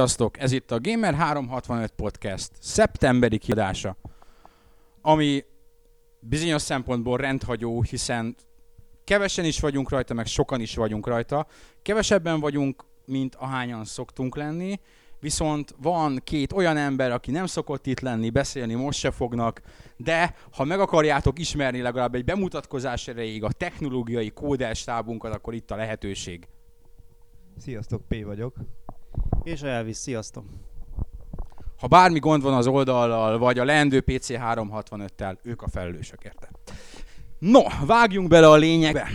Sziasztok! Ez itt a Gamer 365 Podcast szeptemberi kiadása, ami bizonyos szempontból rendhagyó, hiszen kevesen is vagyunk rajta, meg sokan is vagyunk rajta. Kevesebben vagyunk, mint ahányan szoktunk lenni, viszont van két olyan ember, aki nem szokott itt lenni, beszélni most se fognak, de ha meg akarjátok ismerni legalább egy bemutatkozás erejéig a technológiai kódelstábunkat, akkor itt a lehetőség. Sziasztok, P vagyok. És Elvis, sziasztok! Ha bármi gond van az oldallal, vagy a leendő PC 365-tel, ők a felelősök érte. No, vágjunk bele a lényegbe.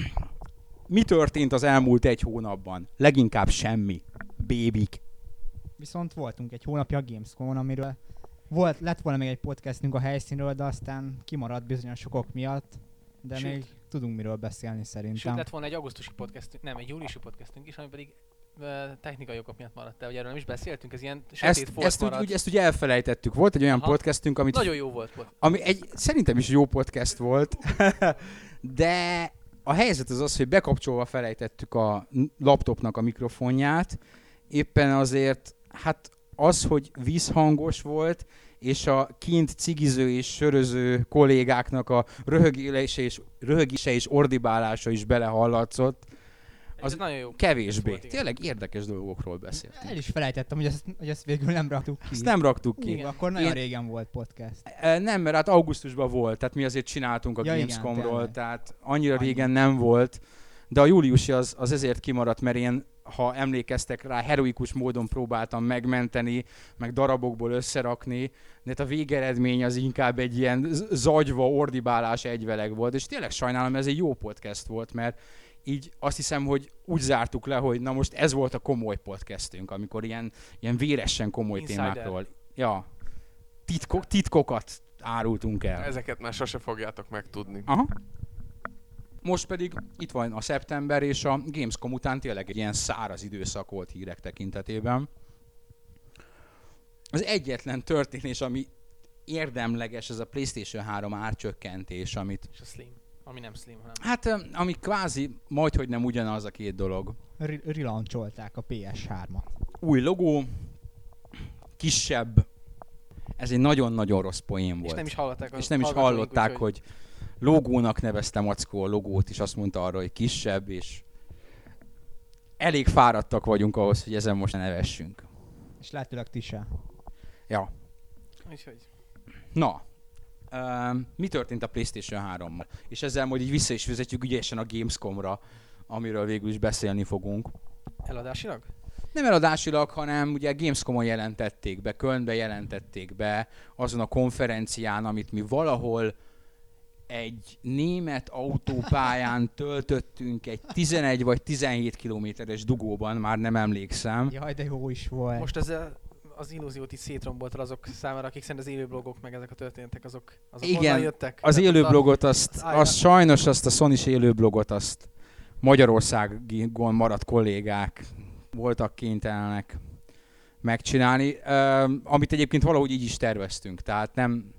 Mi történt az elmúlt egy hónapban? Leginkább semmi. Bébik. Viszont voltunk egy hónapja a Gamescom-on, amiről volt, lett volna még egy podcastünk a helyszínről, de aztán kimaradt bizonyos okok miatt, de Sőt. még tudunk miről beszélni Sőt, szerintem. lett volna egy augusztusi podcastünk, nem, egy júliusi podcastünk is, ami pedig technikai okok miatt maradt el, hogy erről nem is beszéltünk, ez ilyen sötét Ezt, ezt, úgy, ezt úgy elfelejtettük. Volt egy olyan Aha. podcastünk, amit Nagyon jó volt. volt. ami egy, szerintem is jó podcast volt, de a helyzet az az, hogy bekapcsolva felejtettük a laptopnak a mikrofonját, éppen azért, hát az, hogy vízhangos volt, és a kint cigiző és söröző kollégáknak a röhögése és, röhögése és ordibálása is belehallatszott, Ez Az nagyon jó. kevésbé. volt, igen. Tényleg érdekes dolgokról beszéltünk. El is felejtettem, hogy ezt, hogy ezt végül nem raktuk ki. Ezt nem raktuk ki. Igen. akkor nagyon Én- régen volt podcast. E, Nem, mert hát augusztusban volt, tehát mi azért csináltunk a Ja, igen, Gamescomról, tényleg. tehát annyira Annyi. régen nem volt, de a júliusi az, az ezért kimaradt, mert én, ha emlékeztek rá, heroikus módon próbáltam megmenteni, meg darabokból összerakni, de hát a végeredmény az inkább egy ilyen zagyva, ordibálás egyveleg volt, és tényleg sajnálom, ez egy jó podcast volt, mert így azt hiszem, hogy úgy zártuk le, hogy na most ez volt a komoly podcastünk, amikor ilyen, ilyen véresen komoly Insider. témákról. Ja, titkok, titkokat árultunk el. Ezeket már sose fogjátok megtudni. Aha. Most pedig itt van a szeptember, és a Gamescom után tényleg egy ilyen száraz időszak volt hírek tekintetében. Az egyetlen történés, ami érdemleges, ez a PlayStation 3 árcsökkentés, amit És a Slim. Ami nem Slim, hanem Hát, ami kvázi majdhogy nem ugyanaz a két dolog. Relancholták a PS3-at. Új logó, kisebb, ez egy nagyon-nagyon rossz poén és volt. nem is hallották. és nem is hallották, hogy logónak nevezte Mackó a logót, és azt mondta arra, hogy kisebb, és elég fáradtak vagyunk ahhoz, hogy ezen most ne nevessünk. És lehetőleg ti se. Ja. Úgyhogy. Na, um, mi történt a PlayStation 3-mal? És ezzel majd így vissza is vezetjük ügyesen a Gamescom-ra, amiről végül is beszélni fogunk. Eladásilag? Nem eladásilag, hanem ugye Gamescom-on jelentették be, Kölnbe jelentették be, azon a konferencián, amit mi valahol egy német autópályán töltöttünk egy 11 vagy 17 kilométeres dugóban, már nem emlékszem. Jaj, de jó is volt. Most ezzel az illúziót így szétromboltad azok számára, akik szerint az élő blogok, meg ezek a történetek, azok, azok Igen, jöttek. Az Tehát élő ott a- blogot, azt, az sajnos azt a sony élő blogot, azt Magyarországon maradt kollégák voltak kénytelenek megcsinálni, amit egyébként valahogy így is terveztünk, tehát nem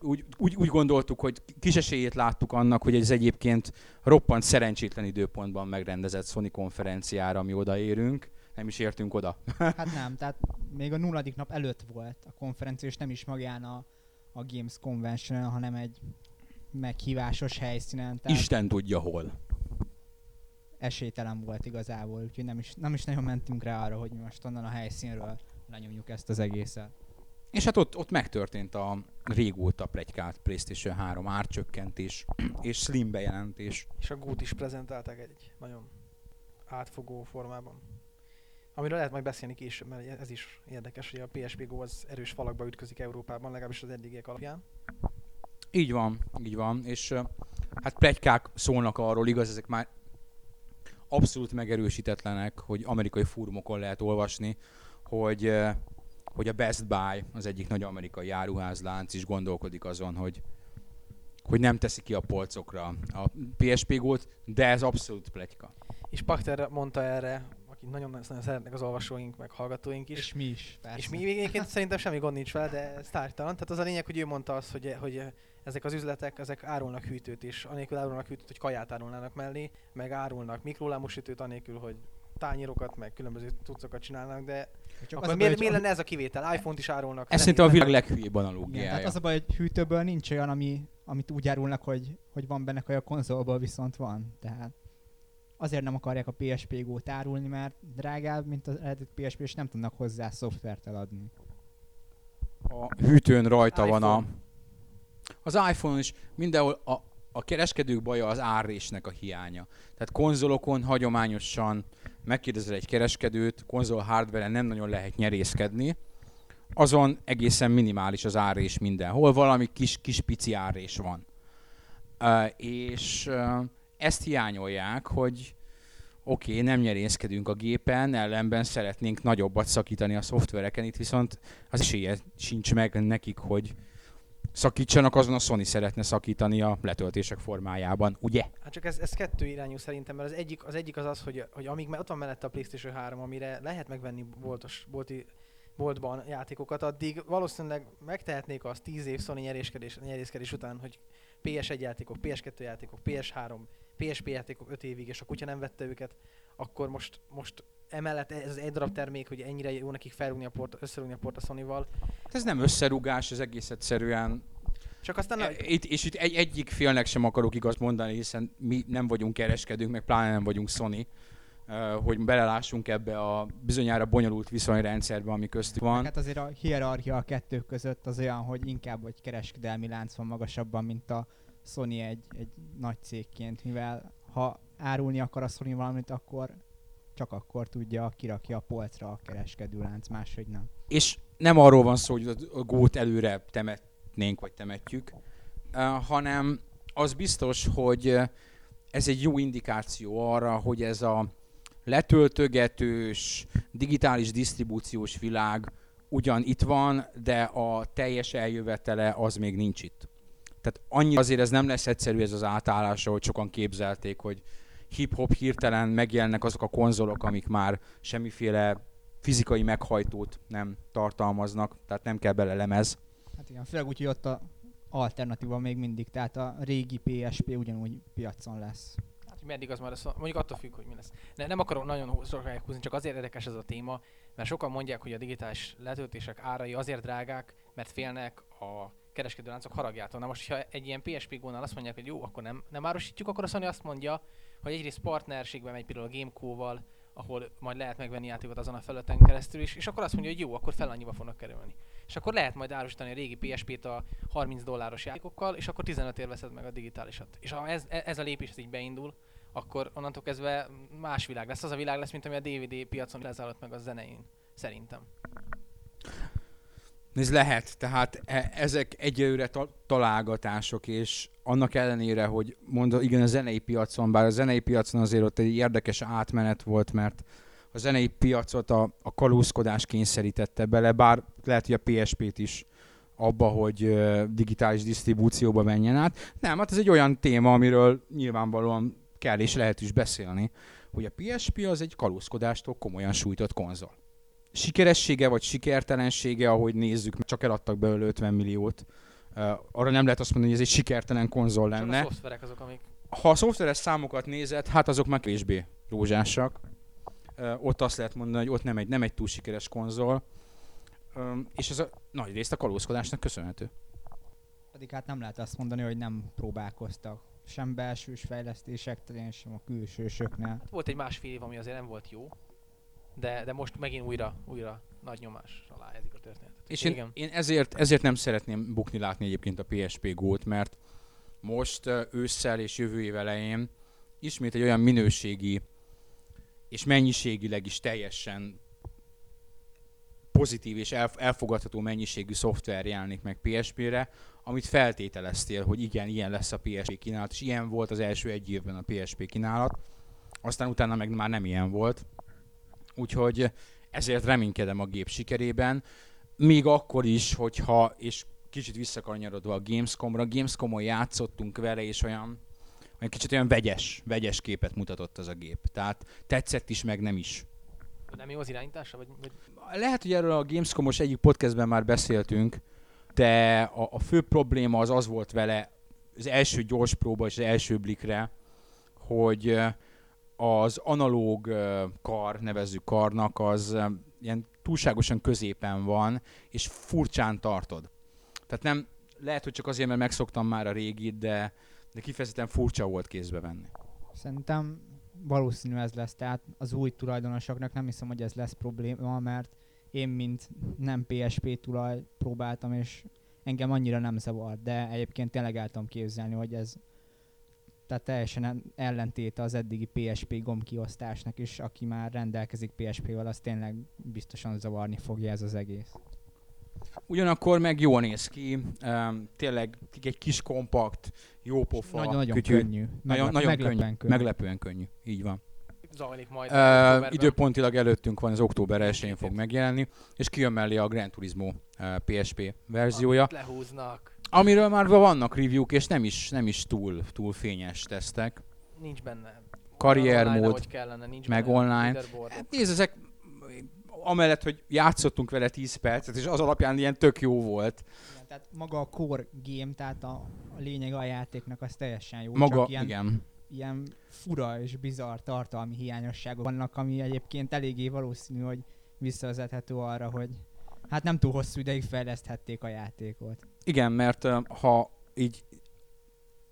úgy, úgy, úgy gondoltuk, hogy kis esélyét láttuk annak, hogy ez egyébként roppant szerencsétlen időpontban megrendezett Sony konferenciára mi odaérünk, nem is értünk oda. Hát nem, tehát még a nulladik nap előtt volt a konferencia, és nem is magán a, a Games Convention, hanem egy meghívásos helyszínen, tehát Isten tudja hol. esélytelen volt igazából, úgyhogy nem is, nem is nagyon mentünk rá arra, hogy mi most onnan a helyszínről lenyomjuk ezt az egészet. És hát ott, ott megtörtént a régóta plegykált PlayStation 3 árcsökkentés és Slim bejelentés. És a Gut is prezentálták egy nagyon átfogó formában. Amiről lehet majd beszélni később, mert ez is érdekes, hogy a PSP Go az erős falakba ütközik Európában, legalábbis az eddigiek alapján. Így van, így van, és hát plegykák szólnak arról, igaz, ezek már abszolút megerősítetlenek, hogy amerikai fórumokon lehet olvasni, hogy, hogy a Best Buy, az egyik nagy amerikai áruházlánc is gondolkodik azon, hogy hogy nem teszi ki a polcokra a PSP Go-t, de ez abszolút pletyka. És Pakter mondta erre, akit nagyon, nagyon szeretnek az olvasóink, meg hallgatóink is. És mi is, persze. És mi egyébként szerintem semmi gond nincs vele, de ez tárgytalan. Tehát az a lényeg, hogy ő mondta azt, hogy, hogy ezek az üzletek, ezek árulnak hűtőt is, anélkül árulnak hűtőt, hogy kaját árulnának mellé, meg árulnak mikrolámosütőt, anélkül, hogy tányérokat, meg különböző cuccokat csinálnak, de Csak akkor az miért, hogy miért lenne ez a kivétel? iPhone-t is árulnak. Ez szerintem a világ leghülyébb Igen, analógiája. tehát az a baj, hogy hűtőből nincs olyan, ami, amit úgy árulnak, hogy, hogy van benne a konzolból viszont van. Tehát azért nem akarják a PSP Go-t árulni, mert drágább, mint az eredeti PSP, és nem tudnak hozzá szoftvert eladni. a hűtőn rajta van a... iPhone. Az iPhone is mindenhol a, a kereskedők baja az árrésnek a hiánya. Tehát konzolokon hagyományosan megkérdezel egy kereskedőt, konzol hardware nem nagyon lehet nyerészkedni, azon egészen minimális az árrés mindenhol, valami kis, kis pici árrés van. Uh, és uh, ezt hiányolják, hogy oké, okay, nem nyerészkedünk a gépen, ellenben szeretnénk nagyobbat szakítani a szoftvereken, itt viszont az esélye sincs meg nekik, hogy szakítsanak, azon a Sony szeretne szakítani a letöltések formájában, ugye? Hát csak ez, ez kettő irányú szerintem, mert az egyik az, egyik az, az hogy, hogy amíg ott van mellette a PlayStation 3, amire lehet megvenni boltos, bolti, boltban játékokat, addig valószínűleg megtehetnék azt 10 év Sony nyerészkedés, nyerészkedés után, hogy PS1 játékok, PS2 játékok, PS3, PSP játékok 5 évig, és a kutya nem vette őket, akkor most, most emellett ez az egy darab termék, hogy ennyire jó nekik felrúgni a port, összerúgni a port a Sony-val. Ez nem összerúgás, ez egész egyszerűen Csak aztán E, Itt, és itt egy, egyik félnek sem akarok igaz mondani, hiszen mi nem vagyunk kereskedők, meg pláne nem vagyunk Sony, hogy belelássunk ebbe a bizonyára bonyolult viszonyrendszerbe, ami köztük van. Hát azért a hierarchia a kettő között az olyan, hogy inkább egy kereskedelmi lánc van magasabban, mint a Sony egy, egy nagy cégként, mivel ha árulni akar a Sony valamit, akkor csak akkor tudja, kirakja a polcra a kereskedő lánc, máshogy nem. És nem arról van szó, hogy a gót előre temetnénk, vagy temetjük, hanem az biztos, hogy ez egy jó indikáció arra, hogy ez a letöltögetős, digitális disztribúciós világ ugyan itt van, de a teljes eljövetele az még nincs itt. Tehát annyi azért ez nem lesz egyszerű ez az átállás, ahogy sokan képzelték, hogy hip-hop hirtelen megjelennek azok a konzolok, amik már semmiféle fizikai meghajtót nem tartalmaznak, tehát nem kell bele lemez. Hát igen, főleg úgy, hogy ott a alternatíva még mindig, tehát a régi PSP ugyanúgy piacon lesz. Hát, hogy meddig az már lesz, mondjuk attól függ, hogy mi lesz. Ne, nem akarok nagyon sokáig húzni, csak azért érdekes ez a téma, mert sokan mondják, hogy a digitális letöltések árai azért drágák, mert félnek a kereskedőláncok haragjától. Na most, ha egy ilyen PSP gónál azt mondják, hogy jó, akkor nem, nem árusítjuk, akkor a Sony azt mondja, hogy egyrészt partnerségben megy például a Gameco-val, ahol majd lehet megvenni játékot azon a felületen keresztül is, és akkor azt mondja, hogy jó, akkor fel annyiba fognak kerülni. És akkor lehet majd árusítani a régi PSP-t a 30 dolláros játékokkal, és akkor 15 ér veszed meg a digitálisat. És ha ez, e- ez a lépés ez így beindul, akkor onnantól kezdve más világ lesz. Az a világ lesz, mint ami a DVD piacon lezállott meg a zenein. Szerintem. Ez lehet, tehát e- ezek egyelőre ta- találgatások, és annak ellenére, hogy mondom, igen, a zenei piacon, bár a zenei piacon azért ott egy érdekes átmenet volt, mert a zenei piacot a, a kalózkodás kényszerítette bele, bár lehet, hogy a PSP-t is abba, hogy ö, digitális disztribúcióba menjen át. Nem, hát ez egy olyan téma, amiről nyilvánvalóan kell és lehet is beszélni, hogy a PSP az egy kalózkodástól komolyan sújtott konzol sikeressége vagy sikertelensége, ahogy nézzük, csak eladtak belőle 50 milliót. Uh, arra nem lehet azt mondani, hogy ez egy sikertelen konzol Csak a lenne. szoftverek azok, amik... Ha a szoftveres számokat nézed, hát azok már kevésbé rózsásak. Uh, ott azt lehet mondani, hogy ott nem egy, nem egy túl sikeres konzol. Um, és ez a nagy részt a kalózkodásnak köszönhető. Pedig hát nem lehet azt mondani, hogy nem próbálkoztak. Sem belsős fejlesztések terén, sem a külsősöknél. Hát volt egy másfél év, ami azért nem volt jó, de, de most megint újra, újra nagy nyomás alá ezik a történetet. És én, Igen. én ezért, ezért nem szeretném bukni látni egyébként a PSP Go-t, mert most ősszel és jövő év elején ismét egy olyan minőségi és mennyiségileg is teljesen pozitív és elf- elfogadható mennyiségű szoftver jelenik meg PSP-re, amit feltételeztél, hogy igen, ilyen lesz a PSP kínálat, és ilyen volt az első egy évben a PSP kínálat, aztán utána meg már nem ilyen volt. Úgyhogy ezért reménykedem a gép sikerében, még akkor is, hogyha, és kicsit visszakanyarodva a Gamescomra, Gamescomon játszottunk vele, és olyan, olyan kicsit olyan vegyes, vegyes képet mutatott az a gép. Tehát tetszett is, meg nem is. Nem jó az irányítása? Vagy, vagy... Lehet, hogy erről a Gamescomos egyik podcastben már beszéltünk, de a, a fő probléma az az volt vele, az első gyors próba és az első blikre, hogy az analóg kar, nevezzük karnak, az ilyen túlságosan középen van, és furcsán tartod. Tehát nem, lehet, hogy csak azért, mert megszoktam már a régit, de, de kifejezetten furcsa volt kézbe venni. Szerintem valószínű ez lesz, tehát az új tulajdonosoknak nem hiszem, hogy ez lesz probléma, mert én, mint nem PSP tulaj próbáltam, és engem annyira nem zavart, de egyébként tényleg el tudom képzelni, hogy ez tehát teljesen en- ellentéte az eddigi PSP gombkiosztásnak is, aki már rendelkezik PSP-vel, az tényleg biztosan zavarni fogja ez az egész. Ugyanakkor meg jól néz ki, um, tényleg egy kis kompakt, jó pofa, Nagyon-nagyon kütyű, könnyű. Nagyon, nagyon meglepően könnyű, könnyű. meglepően könnyű, így van. Zajlik majd. Uh, időpontilag előttünk van, az október 1-én fog megjelenni, és kijön mellé a Gran Turismo uh, PSP verziója, Amit Lehúznak. Amiről már vannak review és nem is, nem is túl, túl fényes tesztek. Nincs benne. Karrier Online, mód, ahogy kellene, nincs meg benne online. Hát Nézd, ezek amellett, hogy játszottunk vele 10 percet, és az alapján ilyen tök jó volt. Igen, tehát maga a core game, tehát a, a lényeg a játéknak az teljesen jó. Maga, csak ilyen, igen. ilyen fura és bizarr tartalmi hiányosságok vannak, ami egyébként eléggé valószínű, hogy visszavezethető arra, hogy hát nem túl hosszú ideig fejleszthették a játékot. Igen, mert ha így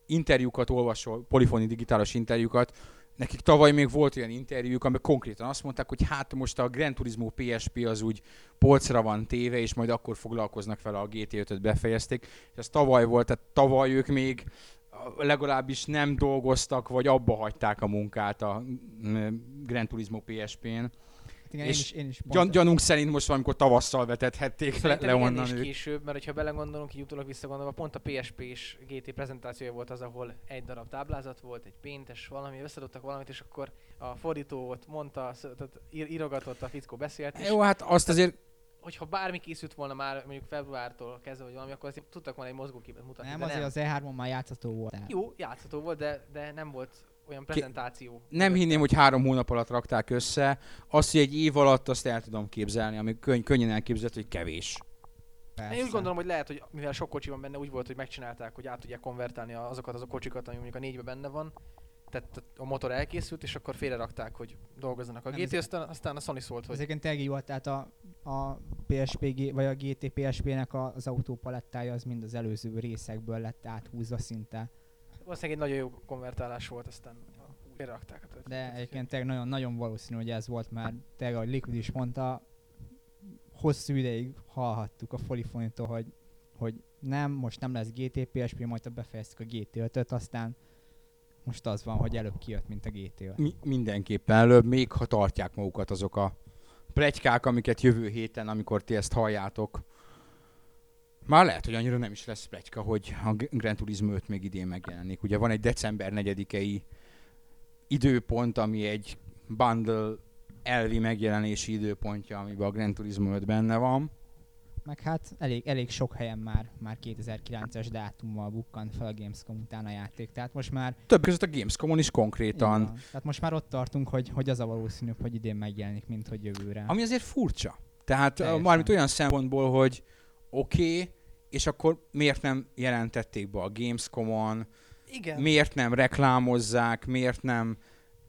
interjúkat olvasol, polifoni digitális interjúkat, nekik tavaly még volt olyan interjúk, amik konkrétan azt mondták, hogy hát most a Gran Turismo PSP az úgy polcra van téve, és majd akkor foglalkoznak vele a GT5-öt befejezték. És ez tavaly volt, tehát tavaly ők még legalábbis nem dolgoztak, vagy abba hagyták a munkát a Gran Turismo PSP-n. Igen, én És is, én is pont- Gyan, gyanunk szerint most valamikor tavasszal vetethették Szerintem le onnan is ők. később, mert ha belegondolunk, így utólag visszagondolva, pont a PSP és GT prezentációja volt az, ahol egy darab táblázat volt, egy péntes valami, összedobtak valamit, és akkor a fordító ott mondta, tehát ír- írogatott, a fickó beszélt, és Jó, hát azt azért hogyha bármi készült volna már mondjuk februártól kezdve, vagy valami, akkor azért tudtak volna egy mozgóképet mutatni. nem, azért nem. az E3-on már játszható volt. Jó, játszható volt, de, de nem volt olyan prezentáció. nem hinném, hogy három hónap alatt rakták össze. Azt, hogy egy év alatt azt el tudom képzelni, ami könny- könnyen elképzelhető, hogy kevés. Persze. Én úgy gondolom, hogy lehet, hogy mivel sok kocsi van benne, úgy volt, hogy megcsinálták, hogy át tudják konvertálni azokat az a kocsikat, ami mondjuk a négybe benne van. Tehát a motor elkészült, és akkor félrerakták, hogy dolgozzanak a Nem, GT, ez- aztán, aztán a Sony szólt, Ez hogy egyébként tényleg jó, tehát a, a PSP, vagy a GT PSP-nek a- az autópalettája az mind az előző részekből lett áthúzva szinte. Valószínűleg egy nagyon jó konvertálás volt, aztán félrerakták. a De egyébként tényleg nagyon, nagyon valószínű, hogy ez volt, mert tényleg, ahogy Liquid is mondta, hosszú ideig hallhattuk a Folifonitól, hogy, hogy nem, most nem lesz GT PSP, majd befejeztük a GT5-öt, aztán most az van, hogy előbb kijött, mint a GT5. Mi- mindenképpen előbb, még ha tartják magukat azok a plegykák, amiket jövő héten, amikor ti ezt halljátok, már lehet, hogy annyira nem is lesz plegyka, hogy a G- Gran Turismo 5 még idén megjelenik. Ugye van egy december 4-i időpont, ami egy bundle elvi megjelenési időpontja, amiben a Gran Turismo 5 benne van. Meg hát elég, elég sok helyen már, már 2009-es dátummal bukkant fel a Gamescom után a játék. Tehát most már Több között a Gamescom-on is konkrétan. Van. Tehát most már ott tartunk, hogy, hogy az a valószínűbb, hogy idén megjelenik, mint hogy jövőre. Ami azért furcsa. Tehát Teljesen. mármint olyan szempontból, hogy oké, okay, és akkor miért nem jelentették be a Gamescom-on, Igen. miért nem reklámozzák, miért nem...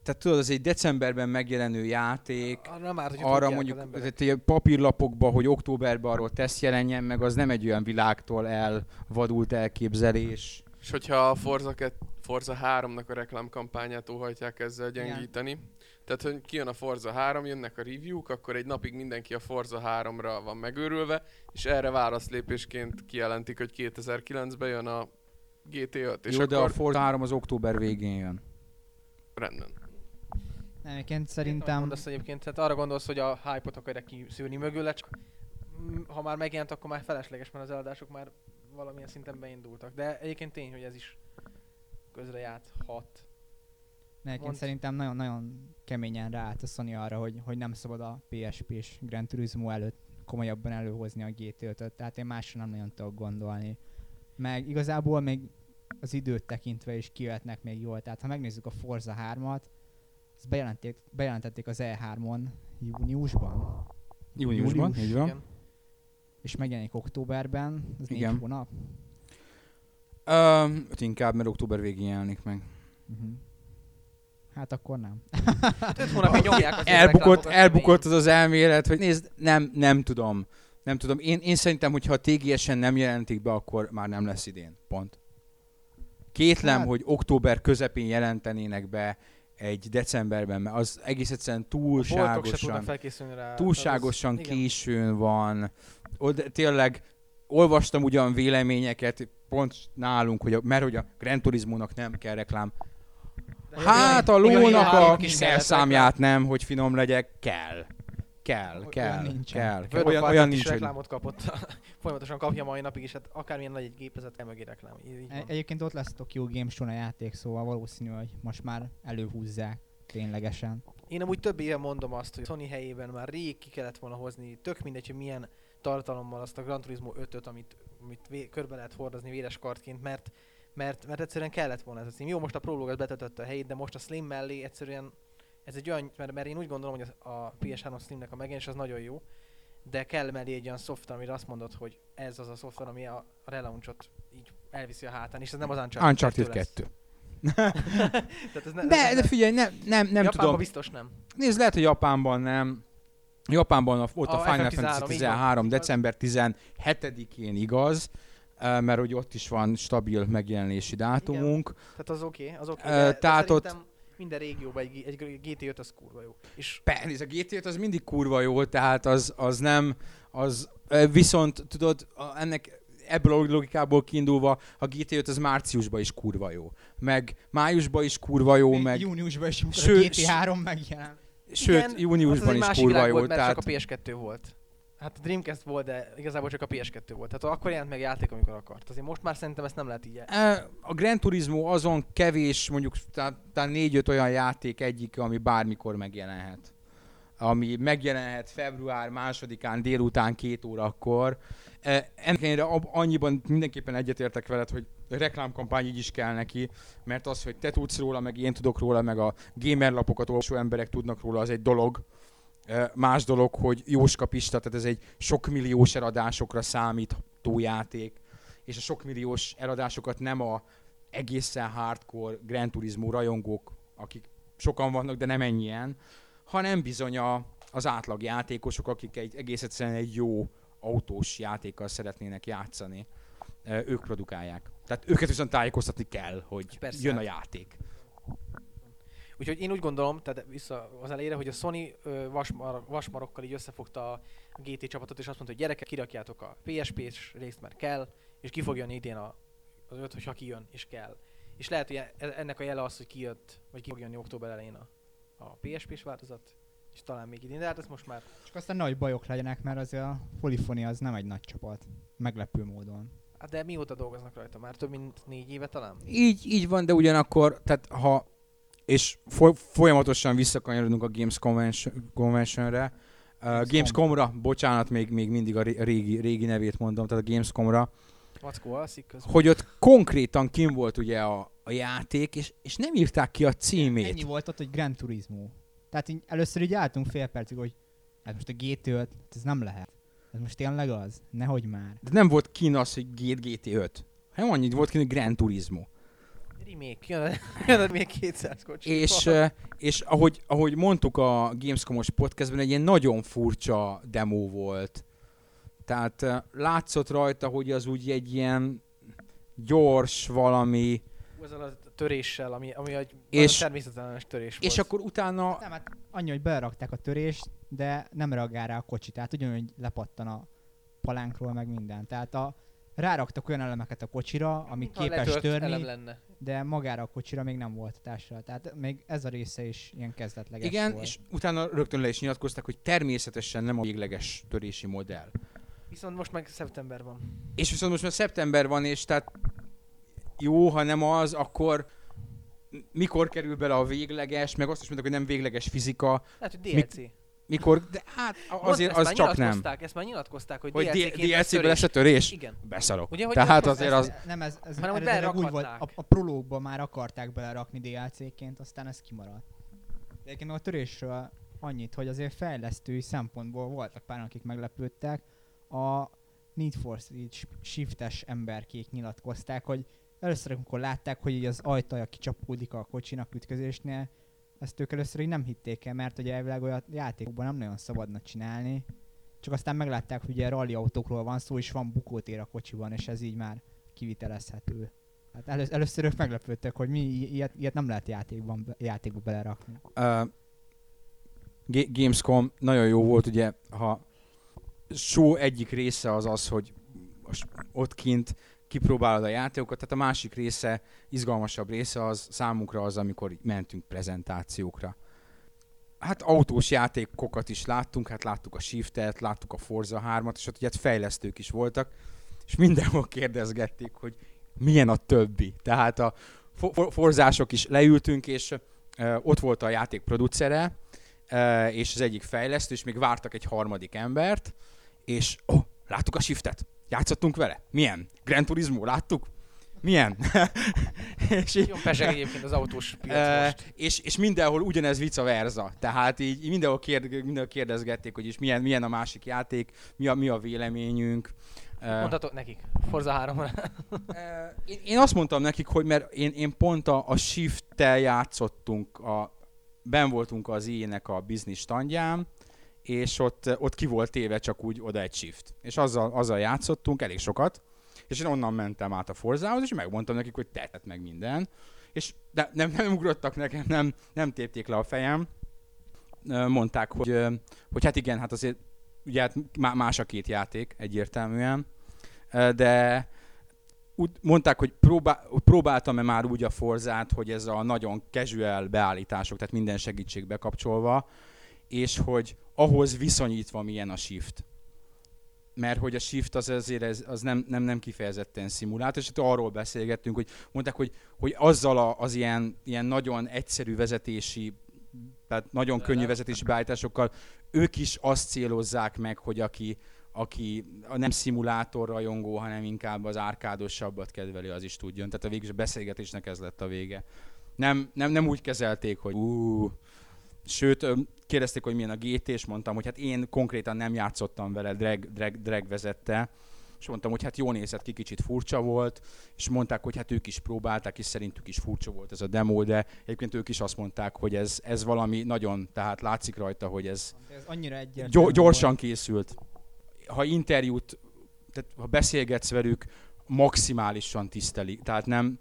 Tehát tudod, ez egy decemberben megjelenő játék, Arra már, hogy arra mondjuk az tehát egy papírlapokba, hogy októberben arról teszt jelenjen meg, az nem egy olyan világtól elvadult elképzelés. És hogyha a Forza, 2, Forza 3-nak a reklámkampányát óhajtják ezzel Igen. gyengíteni, tehát hogy kijön a Forza 3, jönnek a review-k, akkor egy napig mindenki a Forza 3-ra van megőrülve, és erre válaszlépésként kijelentik, hogy 2009-ben jön a GT5, és Jó, de a akkor Forza 3 az október végén jön. rendben. Nem, egyébként szerintem Mondasz egyébként, tehát arra gondolsz, hogy a hype-ot akarják kiszűrni mögüle, csak ha már megjelent, akkor már felesleges, mert az eladások már valamilyen szinten beindultak. De egyébként tény, hogy ez is közrejárt hat. ne, egyébként mondd. szerintem nagyon-nagyon keményen ráállt a Sony arra, hogy, hogy nem szabad a PSP-s Gran Turismo előtt komolyabban előhozni a GT5-öt, tehát én másra nem nagyon tudok gondolni. Meg igazából még az időt tekintve is kijöhetnek még jól, tehát ha megnézzük a Forza 3-at, ezt bejelentették, bejelentették az E3-on júniusban, Júniusban, Július, így van. Igen. és megjelenik októberben, az Igen. négy hónap. Um, inkább, mert október végén jelenik meg. Uh-huh. Hát akkor nem. Hát öt hónapja nyomják az elbukott, elbukott az az elmélet, hogy nézd, nem, nem tudom. Nem tudom. Én, én szerintem, hogyha a TGS-en nem jelentik be, akkor már nem lesz idén. Pont. Kétlem, Hát- hogy október közepén jelentenének be egy decemberben, mert az egész egyszerűen túlságosan, felkészülni rá. túlságosan Az- igen. későn van. Oda, tényleg olvastam ugyan véleményeket, pont nálunk, hogy a, mert hogy a Gran Turismo-nak nem kell reklám. Hát a lónak a kis számját nem, hogy finom legyek, kell. Kell, Olyan kell, nincsen. kell. Kell. Olyan, olyan nincs, hogy... reklámot kapott, folyamatosan kapja mai napig is, hát akármilyen nagy egy gépezet, kell mögé reklám. E- egyébként ott lesz Tokyo Game Show a játék, szóval valószínű, hogy most már előhúzzák ténylegesen. Én amúgy több éve mondom azt, hogy Sony helyében már rég ki kellett volna hozni, tök mindegy, hogy milyen tartalommal azt a Gran Turismo 5-öt, amit, amit vé- körbe lehet hordozni véres kartként, mert, mert, mert egyszerűen kellett volna ez a cím. Jó, most a Prolog az betöltötte a helyét, de most a Slim mellé egyszerűen ez egy olyan, mert, mert én úgy gondolom, hogy a PS3 Slimnek a megjelenés az nagyon jó, de kell mellé egy olyan szoftver, amire azt mondod, hogy ez az a szoftver, ami a, a relaunchot így elviszi a hátán, és ez nem az Uncharted, Uncharted 2 lesz. 2. Tehát ez ne, De, ez de figyelj, nem, nem, nem Japánban tudom. biztos nem. Nézd, lehet, hogy Japánban nem. Japánban a, ott a, A Final FF13, Fantasy így van. 13. december 17-én igaz, mert hogy ott is van stabil megjelenési dátumunk. Tehát az oké, okay, az oké. Okay, de, tehát de ott- minden régióban egy, egy GT5 az kurva jó. És Persze, a GT az mindig kurva jó, tehát az, az nem, az viszont tudod, ennek ebből a logikából kiindulva a GT5 az márciusban is kurva jó. Meg májusban is kurva jó, Még meg Júniusban is, amikor Ső- a GT3 megjelent. Sőt, igen, júniusban egy is kurva jó. volt, mert Tehát csak a PS2 volt. Hát a Dreamcast volt, de igazából csak a PS2 volt. Tehát akkor jelent meg játék, amikor akart. Azért most már szerintem ezt nem lehet így. el- E, A Gran Turismo azon kevés, mondjuk talán négy-öt olyan játék egyik, ami bármikor megjelenhet. Ami megjelenhet február másodikán délután két órakor. E, Ennek annyiban mindenképpen egyetértek veled, hogy reklámkampány így is kell neki, mert az, hogy te tudsz róla, meg én tudok róla, meg a gamerlapokat olvasó emberek tudnak róla, az egy dolog. E, Más dolog, hogy Jóska Pista, tehát ez egy sok milliós eladásokra számító játék, és a sok milliós eladásokat nem a egészen hardcore Gran Turismo rajongók, akik sokan vannak, de nem ennyien, hanem bizony a, az átlag játékosok, akik egy egész egyszerűen egy jó autós játékkal szeretnének játszani, ők produkálják. Tehát őket viszont tájékoztatni kell, hogy Persze. jön a játék. Úgyhogy én úgy gondolom, tehát vissza az elére, hogy a Sony vasmar, vasmarokkal így összefogta a GT csapatot, és azt mondta, hogy gyerekek, kirakjátok a PSP-s részt, mert kell, és ki fog jönni idén a, az öt, hogyha kijön, és kell. És lehet, hogy e- ennek a jele az, hogy kijött, vagy ki fog jönni október elején a, a PSP-s változat, és talán még idén, de hát ez most már Csak aztán nagy bajok legyenek, mert azért a Polyphony az nem egy nagy csapat. Meglepő módon. Hát de mióta dolgoznak rajta? Már több mint négy éve talán? Így, így van, de ugyanakkor, tehát ha, és foly- folyamatosan visszakanyarodunk a Games Convention, Conventionre, uh, Gamescom. Gamescomra, bocsánat, még, még mindig a ré- régi, régi nevét mondom, tehát a Gamescomra, Mackó alszik közben. hogy ott konkrétan kim volt ugye a, a játék, és, és nem írták ki a címét. Ennyi volt ott, hogy Gran Turismo. Tehát így először így álltunk fél percig, hogy hát most a GT5, ez nem lehet. Ez most tényleg az? Nehogy már. De nem volt kín az, hogy G- GT5. hanem annyit volt kín, hogy Gran Turismo. Remake, jön, jön még 200 kocsi. És, és ahogy, ahogy mondtuk a Gamescom-os podcastben, egy ilyen nagyon furcsa demo volt. Tehát eh, látszott rajta, hogy az úgy egy ilyen gyors valami, Azzal a töréssel, ami, ami egy És- és, természetellenes törés és volt. akkor utána Nem, hát annyi, hogy berakták a törést, de nem reagál rá a kocsi. Tehát ugyanúgy lepattan a palánkról, meg minden. Tehát a, ráraktak olyan elemeket a kocsira, ami Mintha képes törni, lenne. de magára a kocsira még nem volt hatásra. Tehát még ez a része is ilyen kezdetleges igen, volt. és utána rögtön le is nyilatkozták, hogy természetesen nem a végleges törési modell. Viszont most meg szeptember van. És viszont most már szeptember van, és tehát jó, ha nem az, akkor mikor kerül bele a végleges, meg azt is mondták, hogy nem végleges fizika, Lehet, hogy DLC. mikor, de hát azért az csak nem. Ezt már nyilatkozták, hogy, Hogy DLC-ként lesz a törés? Igen. Beszarok. Ugye, hogy Tehát azért az... Nem, ez, ez Hanem, hogy úgy volt, a, a prológba már akarták belerakni DLC-ként, aztán ez kimaradt. De egyébként a törésről annyit, hogy azért fejlesztői szempontból voltak pár, akik meglepődtek. A Need for Speed shiftes emberkék nyilatkozták, hogy először, amikor látták, hogy így az ajtaja kicsapódik a kocsinak ütközésnél, ezt ők először így nem hitték el, mert ugye elvileg olyan játékokban nem nagyon szabadna csinálni. Csak aztán meglátták, hogy ugye rally autókról van szó, és van bukótér a kocsiban, és ez így már kivitelezhető. Hát elő, először ők meglepődtek, hogy mi ilyet, ilyet nem lehet játékban, játékba belerakni. Uh, Ga- Gamescom nagyon jó volt, ugye, ha show egyik része az az, hogy ott kint kipróbálod a játékokat, tehát a másik része, izgalmasabb része az számunkra az, amikor mentünk prezentációkra. Hát autós játékokat is láttunk, hát láttuk a Shiftet, láttuk a Forza 3-at, és ott ugye hát fejlesztők is voltak, és mindenhol kérdezgették, hogy milyen a többi. Tehát a for- for- forzások is leültünk, és ott volt a játék producere, és az egyik fejlesztő, és még vártak egy harmadik embert, és oh, láttuk a Shiftet, játszottunk vele, milyen? Gran Turismo, láttuk? Milyen? és így, Jó peseg egyébként az autós piac és, és mindenhol ugyanez vice versa. Tehát így, így mindenhol, kérd, mindenhol kérdezgették, hogy is milyen, milyen a másik játék, mi a, mi a véleményünk. Mondhatok nekik, Forza 3 Ö, Én, én azt mondtam nekik, hogy mert én, én pont a, a Shift-tel játszottunk, a, ben voltunk az ilyenek a business standján, és ott, ott ki volt téve csak úgy oda egy Shift. És azzal, azzal játszottunk elég sokat, és én onnan mentem át a Forzához, és megmondtam nekik, hogy tehetett meg minden. És de nem, nem ugrottak nekem, nem, nem tépték le a fejem. Mondták, hogy, hogy hát igen, hát azért ugye hát má- más a két játék egyértelműen, de úgy mondták, hogy próbál, próbáltam-e már úgy a Forzát, hogy ez a nagyon casual beállítások, tehát minden segítség bekapcsolva, és hogy ahhoz viszonyítva milyen a shift. Mert hogy a shift az azért az nem, nem, nem kifejezetten szimulátor, és itt arról beszélgettünk, hogy mondták, hogy, hogy azzal a, az ilyen, ilyen nagyon egyszerű vezetési, tehát nagyon könnyű vezetési beállításokkal, ők is azt célozzák meg, hogy aki, aki a nem szimulátor rajongó, hanem inkább az árkádosabbat kedveli, az is tudjon. Tehát a végül a beszélgetésnek ez lett a vége. Nem, nem, nem úgy kezelték, hogy ú, sőt, kérdezték, hogy milyen a GT, és mondtam, hogy hát én konkrétan nem játszottam vele, drag, drag, drag vezette, és mondtam, hogy hát jó nézett ki, kicsit furcsa volt, és mondták, hogy hát ők is próbálták, és szerintük is furcsa volt ez a demo, de egyébként ők is azt mondták, hogy ez, ez valami nagyon, tehát látszik rajta, hogy ez, Ez annyira volt. gyorsan készült. Ha interjút, tehát ha beszélgetsz velük, maximálisan tisztelik. Tehát nem,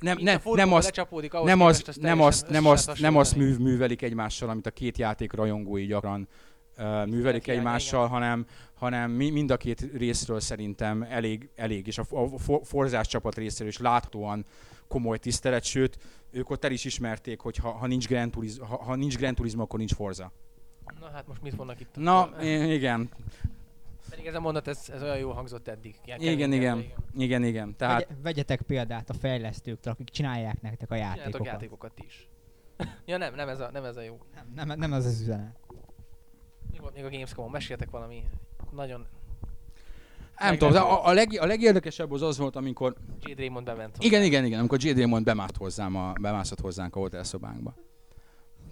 nem, nem, nem azt, nem az nem azt, nem azt, nem azt műv, művelik egymással, amit a két játék rajongói gyakran uh, művelik egymással, hanem, hanem mi, mind a két részről szerintem elég, elég és a, a for- Forzás csapat részéről is láthatóan komoly tisztelet, sőt, ők ott el is ismerték, hogy ha, ha, nincs, Gran Turismo, ha, ha nincs Gran Turismo, akkor nincs Forza. Na hát most mit mondnak itt? Na, igen, Pedig ez a mondat, ez, ez olyan jól hangzott eddig. Ilyen Igen, igen. de igen, igen. Tehát Vegye, vegyetek példát a fejlesztőktől, akik csinálják nektek a Csináljátok játékokat. játékokat is. ja nem, nem ez a, nem ez a jó. Nem, nem, nem az az üzenet. Mi volt még a Gamescom-on? Meséljetek valami nagyon... nem tudom, de a, a, leg, a legérdekesebb az az volt, amikor Jade Raymond bement. Igen, igen, igen, amikor J. Damon bemászott hozzám a, bemászott hozzánk a hotelszobánkba.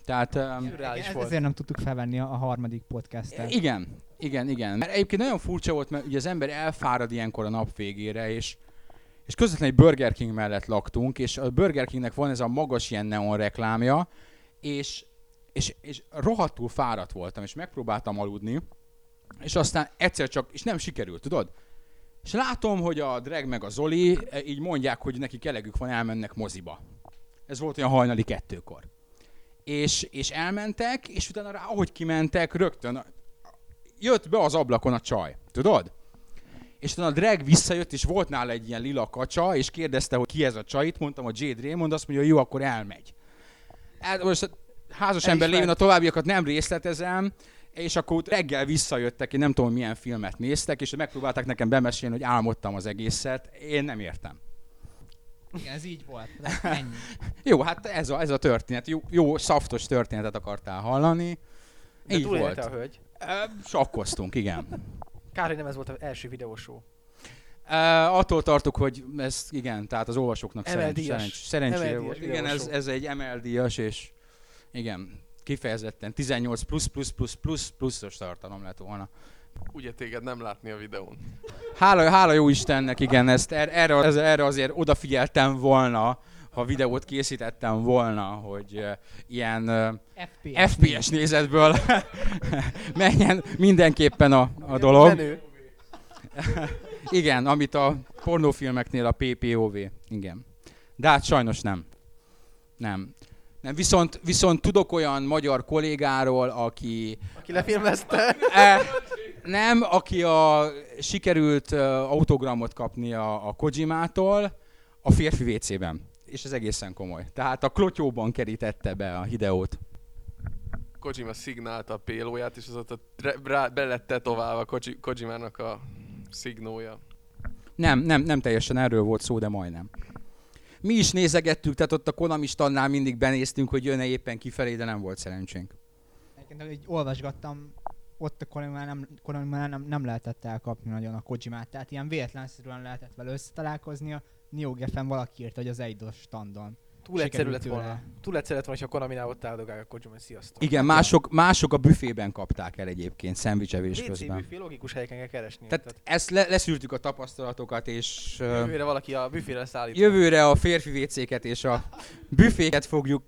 Tehát um, Ez- volt. Ezért nem tudtuk felvenni a, a harmadik podcastet. igen, igen, igen. Mert egyébként nagyon furcsa volt, mert ugye az ember elfárad ilyenkor a nap végére, és, és közvetlenül egy Burger King mellett laktunk, és a Burger Kingnek van ez a magas ilyen neon reklámja, és, és, és rohadtul fáradt voltam, és megpróbáltam aludni, és aztán egyszer csak, és nem sikerült, tudod? És látom, hogy a Drag meg a Zoli e, így mondják, hogy nekik elegük van, elmennek moziba. Ez volt olyan hajnali kettőkor. És, és elmentek, és utána rá, ahogy kimentek, rögtön jött be az ablakon a csaj, tudod? És utána a drag visszajött, és volt nála egy ilyen lila kacsa, és kérdezte, hogy ki ez a csaj, itt mondtam, a Jade Raymond, azt mondja, jó, akkor elmegy. Hát most a házas El ember lévén a továbbiakat nem részletezem, és akkor reggel visszajöttek, én nem tudom milyen filmet néztek, és megpróbálták nekem bemesélni, hogy álmodtam az egészet. Én nem értem. Igen, ez így volt. De ennyi. Jó, hát ez a, ez a történet. Jó, jó, szaftos történetet akartál hallani. De Így volt. a hölgy. Sakkoztunk, igen. Kár, hogy nem ez volt az első videósó. Uh, attól tartok, hogy ez igen, tehát az olvasóknak szerencs, szerencs, szerencsére volt. Igen, ez, ez egy ML-díjas, és igen, kifejezetten 18 plusz plusz plusz plusz pluszos tartalom lett volna. Ugye téged nem látni a videón. Hála, hála jó Istennek, igen, ezt er, erre, ez, erre azért odafigyeltem volna, ha videót készítettem volna, hogy ilyen FPS. FPS nézetből menjen mindenképpen a, a dolog. Igen, amit a pornófilmeknél a PPOV. Igen. De hát sajnos nem. Nem. nem. Viszont, viszont tudok olyan magyar kollégáról, aki Aki lefilmezte. E, nem, aki a sikerült autogramot kapni a, a Kojimától a férfi WC-ben. És ez egészen komoly. Tehát a klotyóban kerítette be a Hideót. Kojima szignálta a pélóját, és az ott a tre- rá, be lett tetoválva Koji- Kojimának a szignója. Nem, nem, nem teljesen erről volt szó, de majdnem. Mi is nézegettük, tehát ott a Konami stannál mindig benéztünk, hogy jön-e éppen kifelé, de nem volt szerencsénk. Egyébként, hogy olvasgattam, ott a Konami nem, Konami nem, nem lehetett elkapni nagyon a Kojimát, tehát ilyen véletlenszerűen lehetett vele összetalálkozni. A Neo Geffen valaki írt, hogy az Eidos standon. Túl egyszerű lett volna. Túl egyszerű lett volna, ha a Konami-nál ott áldogálja a Kojima, sziasztok. Igen, mások, mások a büfében kapták el egyébként, szendvicsevés közben. büfé, logikus helyeken kell keresni. Tehát Tehát, ezt le, leszűrtük a tapasztalatokat, és jövőre valaki a büfére szállít. jövőre a férfi WC-ket és a büféket fogjuk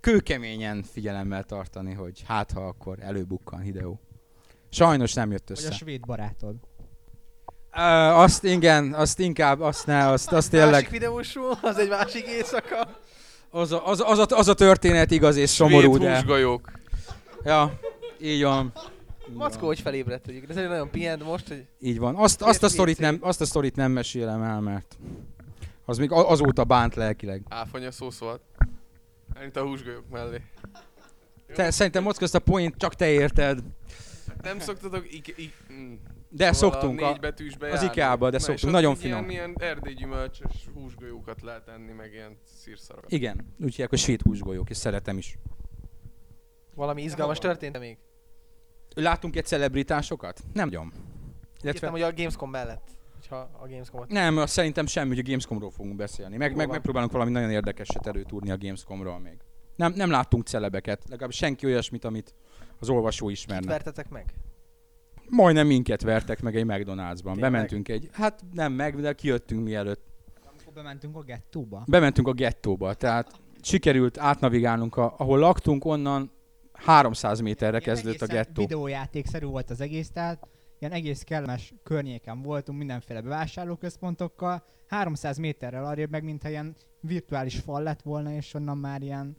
kőkeményen figyelemmel tartani, hogy hát ha akkor előbukkan Hideo. Sajnos nem jött Vagy a össze. svéd barátod. Uh, azt igen, azt inkább, azt ne, azt, azt Másik tényleg, videósú, az egy másik éjszaka. az a, az, az, a, az a történet igaz és szomorú, de... húsgolyók. Ja, így van. Így Mackó, hogy felébredt, hogy ez egy nagyon pihent most, hogy Így van. Azt, azt, a sztorit nem, azt a sztorit nem mesélem el, mert az még azóta bánt lelkileg. Áfonya szó szólt. Elint a húsgolyók mellé. Te, szerintem Mocka, ezt a point csak te érted. Nem szoktatok ik- ik- mm, De szóval szoktunk. A négy betűsbe az. IKEA-ba, de Na, szoktunk. Nagyon finom. Ilyen, ilyen erdélyi gyümölcsös húsgolyókat lehet enni, meg ilyen szírszarakat. igen, úgy hívják, hogy svéd húsgolyók, és szeretem is. valami izgalmas történt még. Látunk egy celebritásokat? Nem gyom. Illetve... hogy a Gamescom mellett. Hogyha a Gamescomot. Nem, azt szerintem semmi, hogy a Gamescomról fogunk beszélni. Meg, Jó meg van. megpróbálunk valami nagyon érdekeset előtúrni a Gamescomról még. Nem, nem láttunk celebeket, legalább senki olyasmit, amit az olvasó Kit ismerne. vertetek meg? Majdnem minket vertek meg egy McDonald'sban. Tényleg? Bementünk egy, hát nem meg, de kijöttünk mielőtt. Amikor bementünk a gettóba. Bementünk a gettóba, tehát sikerült átnavigálnunk, a, ahol laktunk, onnan 300 méterre Ilyen kezdődött a gettó. Videójátékszerű volt az egész, tehát ilyen egész kellemes környéken voltunk mindenféle bevásárlóközpontokkal, 300 méterrel arrébb meg, mintha ilyen virtuális fal lett volna, és onnan már ilyen,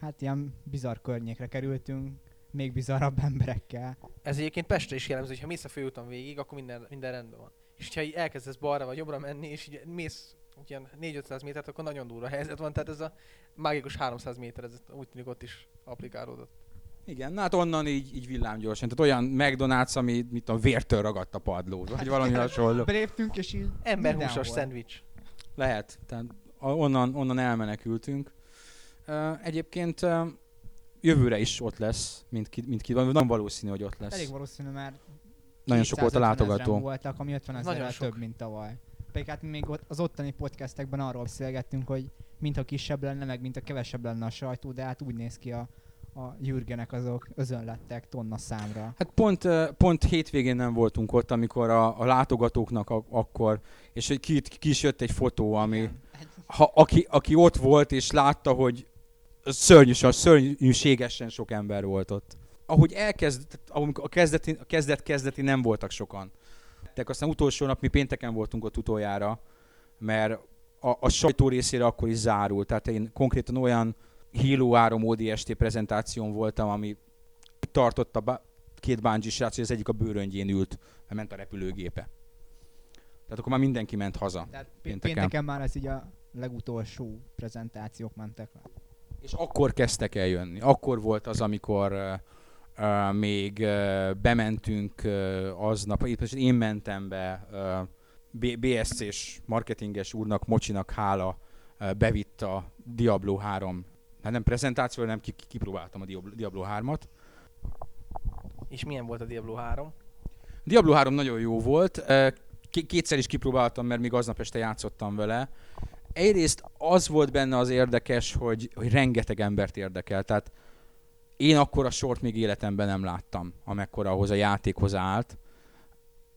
hát ilyen bizarr környékre kerültünk, még bizarrabb emberekkel. Ez egyébként Pestre is jellemző, hogy ha mész a főúton végig, akkor minden, minden rendben van. És ha így elkezdesz balra vagy jobbra menni, és így mész ilyen 4-500 métert, akkor nagyon durva helyzet van. Tehát ez a mágikus 300 méter, ez úgy tűnik ott is applikálódott. Igen, na hát onnan így, így villámgyorsan. Tehát olyan McDonald's, ami mit a vértől ragadt a padló, vagy valami hasonló. Beléptünk, és így Emberhúsos szendvics. Lehet, tehát onnan, onnan elmenekültünk. Uh, egyébként uh, jövőre is ott lesz, mint ki, mint ki van, nagyon valószínű, hogy ott lesz. Elég valószínű, mert Nagyon sok volt a 250 ezren látogató. voltak, ami 50 Nagyon ezerrel több, mint tavaly. Pedig hát még ott, az ottani podcastekben arról beszélgettünk, hogy mintha kisebb lenne, meg mint a kevesebb lenne a sajtó, de hát úgy néz ki a, a Jürgenek azok özönlettek tonna számra. Hát pont, pont hétvégén nem voltunk ott, amikor a, a látogatóknak a, akkor, és hogy ki, ki is jött egy fotó, ami, ha, aki, aki ott volt és látta, hogy szörnyű, szörnyűségesen sok ember volt ott. Ahogy elkezd, ahogy a kezdeti, a kezdet kezdeti nem voltak sokan. Tehát aztán utolsó nap mi pénteken voltunk ott utoljára, mert a, a sajtó részére akkor is zárult. Tehát én konkrétan olyan Hilo Árom ODST prezentáción voltam, ami tartotta bá- két bungee srác, hogy az egyik a bőröngyén ült, mert ment a repülőgépe. Tehát akkor már mindenki ment haza. Tehát pé- Pénteken. pénteken már ez így a legutolsó prezentációk mentek le. És akkor kezdtek el jönni. Akkor volt az, amikor uh, uh, még uh, bementünk uh, aznap, itt én mentem be, uh, BSC-s marketinges úrnak, Mocsinak hála, uh, bevitt a Diablo 3, hát nem prezentáció, hanem ki- ki- kipróbáltam a Diablo, Diablo 3-at. És milyen volt a Diablo 3? Diablo 3 nagyon jó volt. Kétszer is kipróbáltam, mert még aznap este játszottam vele. Egyrészt az volt benne az érdekes, hogy, hogy rengeteg embert érdekel. Tehát én akkor a sort még életemben nem láttam, amekkora ahhoz a játékhoz állt.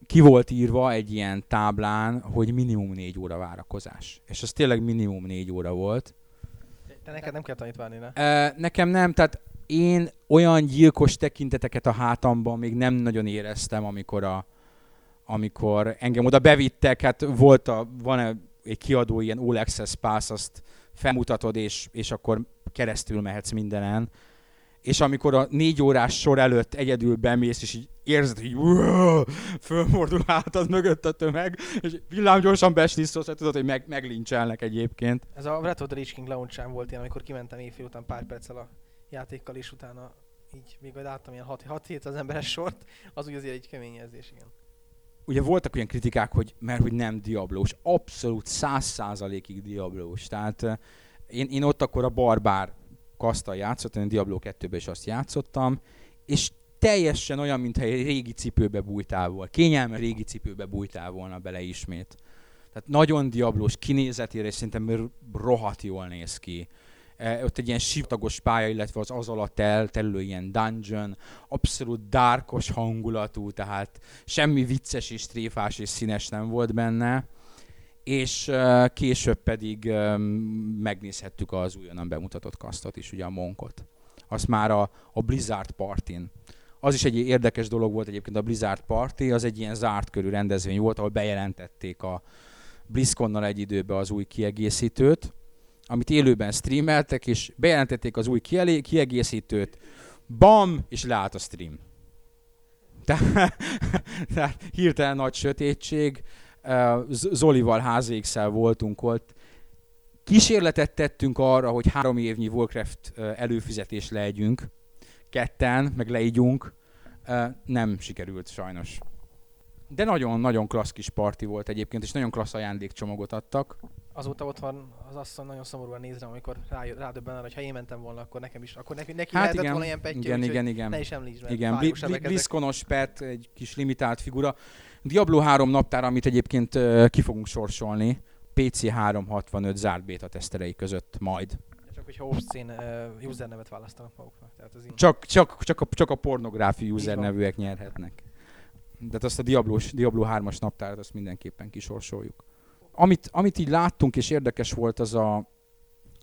Ki volt írva egy ilyen táblán, hogy minimum négy óra várakozás. És az tényleg minimum négy óra volt. De neked nem kell tanítválni, ne? Nekem nem, tehát én olyan gyilkos tekinteteket a hátamban még nem nagyon éreztem, amikor a, amikor engem oda bevittek, hát volt a, van egy kiadó ilyen All Access Pass, azt felmutatod, és, és akkor keresztül mehetsz mindenen. És amikor a négy órás sor előtt egyedül bemész, és így érzed, hogy fölmordul hátad mögött a tömeg, és villámgyorsan beslisszolsz, hát tudod, hogy meg, meglincselnek egyébként. Ez a Red Hot Rage King launch volt ilyen, amikor kimentem éjfél után pár perccel a játékkal, és utána így még láttam ilyen 6-7 az emberes sort, az úgy azért egy kemény érzés, igen. Ugye voltak olyan kritikák, hogy mert hogy nem Diablós, abszolút száz százalékig Diablós. Tehát eh, én, én ott akkor a Barbár kasztal játszottam, én Diablo 2-ben is azt játszottam, és teljesen olyan, mintha egy régi cipőbe bújtál volna. Kényelme régi cipőbe bújtál volna bele ismét. Tehát nagyon diablós kinézetére, és szerintem rohadt jól néz ki. E, ott egy ilyen sivtagos pálya, illetve az az alatt elterülő ilyen dungeon, abszolút dárkos hangulatú, tehát semmi vicces és tréfás és színes nem volt benne. És uh, később pedig um, megnézhettük az újonnan bemutatott kasztot is, ugye a Monkot. Azt már a, a Blizzard Partin. Az is egy érdekes dolog volt egyébként a Blizzard Party, az egy ilyen zárt körű rendezvény volt, ahol bejelentették a BlizzConnal egy időben az új kiegészítőt, amit élőben streameltek, és bejelentették az új kiegészítőt, bam, és leállt a stream. Tehát, tehát hirtelen nagy sötétség, Zolival házékszel voltunk ott, kísérletet tettünk arra, hogy három évnyi Warcraft előfizetés legyünk, ketten, meg leígyunk, nem sikerült sajnos. De nagyon-nagyon klassz kis parti volt egyébként, és nagyon klassz ajándékcsomagot adtak. Azóta ott van az asszony nagyon szomorúan nézve, amikor rá, rádöbben arra, hogy ha én mentem volna, akkor nekem is, akkor neki, neki hát lehetett igen, volna ilyen petty, igen, igen, igen. ne is említsd meg. Igen, Bli- Bli- Blizzconos pet, egy kis limitált figura. Diablo 3 naptár, amit egyébként uh, ki fogunk sorsolni, PC 365 zárt beta teszterei között majd. Csak hogyha obszcén uh, usernevet választanak maguknak. Tehát az csak, csak, csak, a, csak a pornográfi usernevűek nyerhetnek. Tehát azt a Diablo, Diablo 3-as naptárat azt mindenképpen kisorsoljuk. Amit, amit így láttunk és érdekes volt, az a,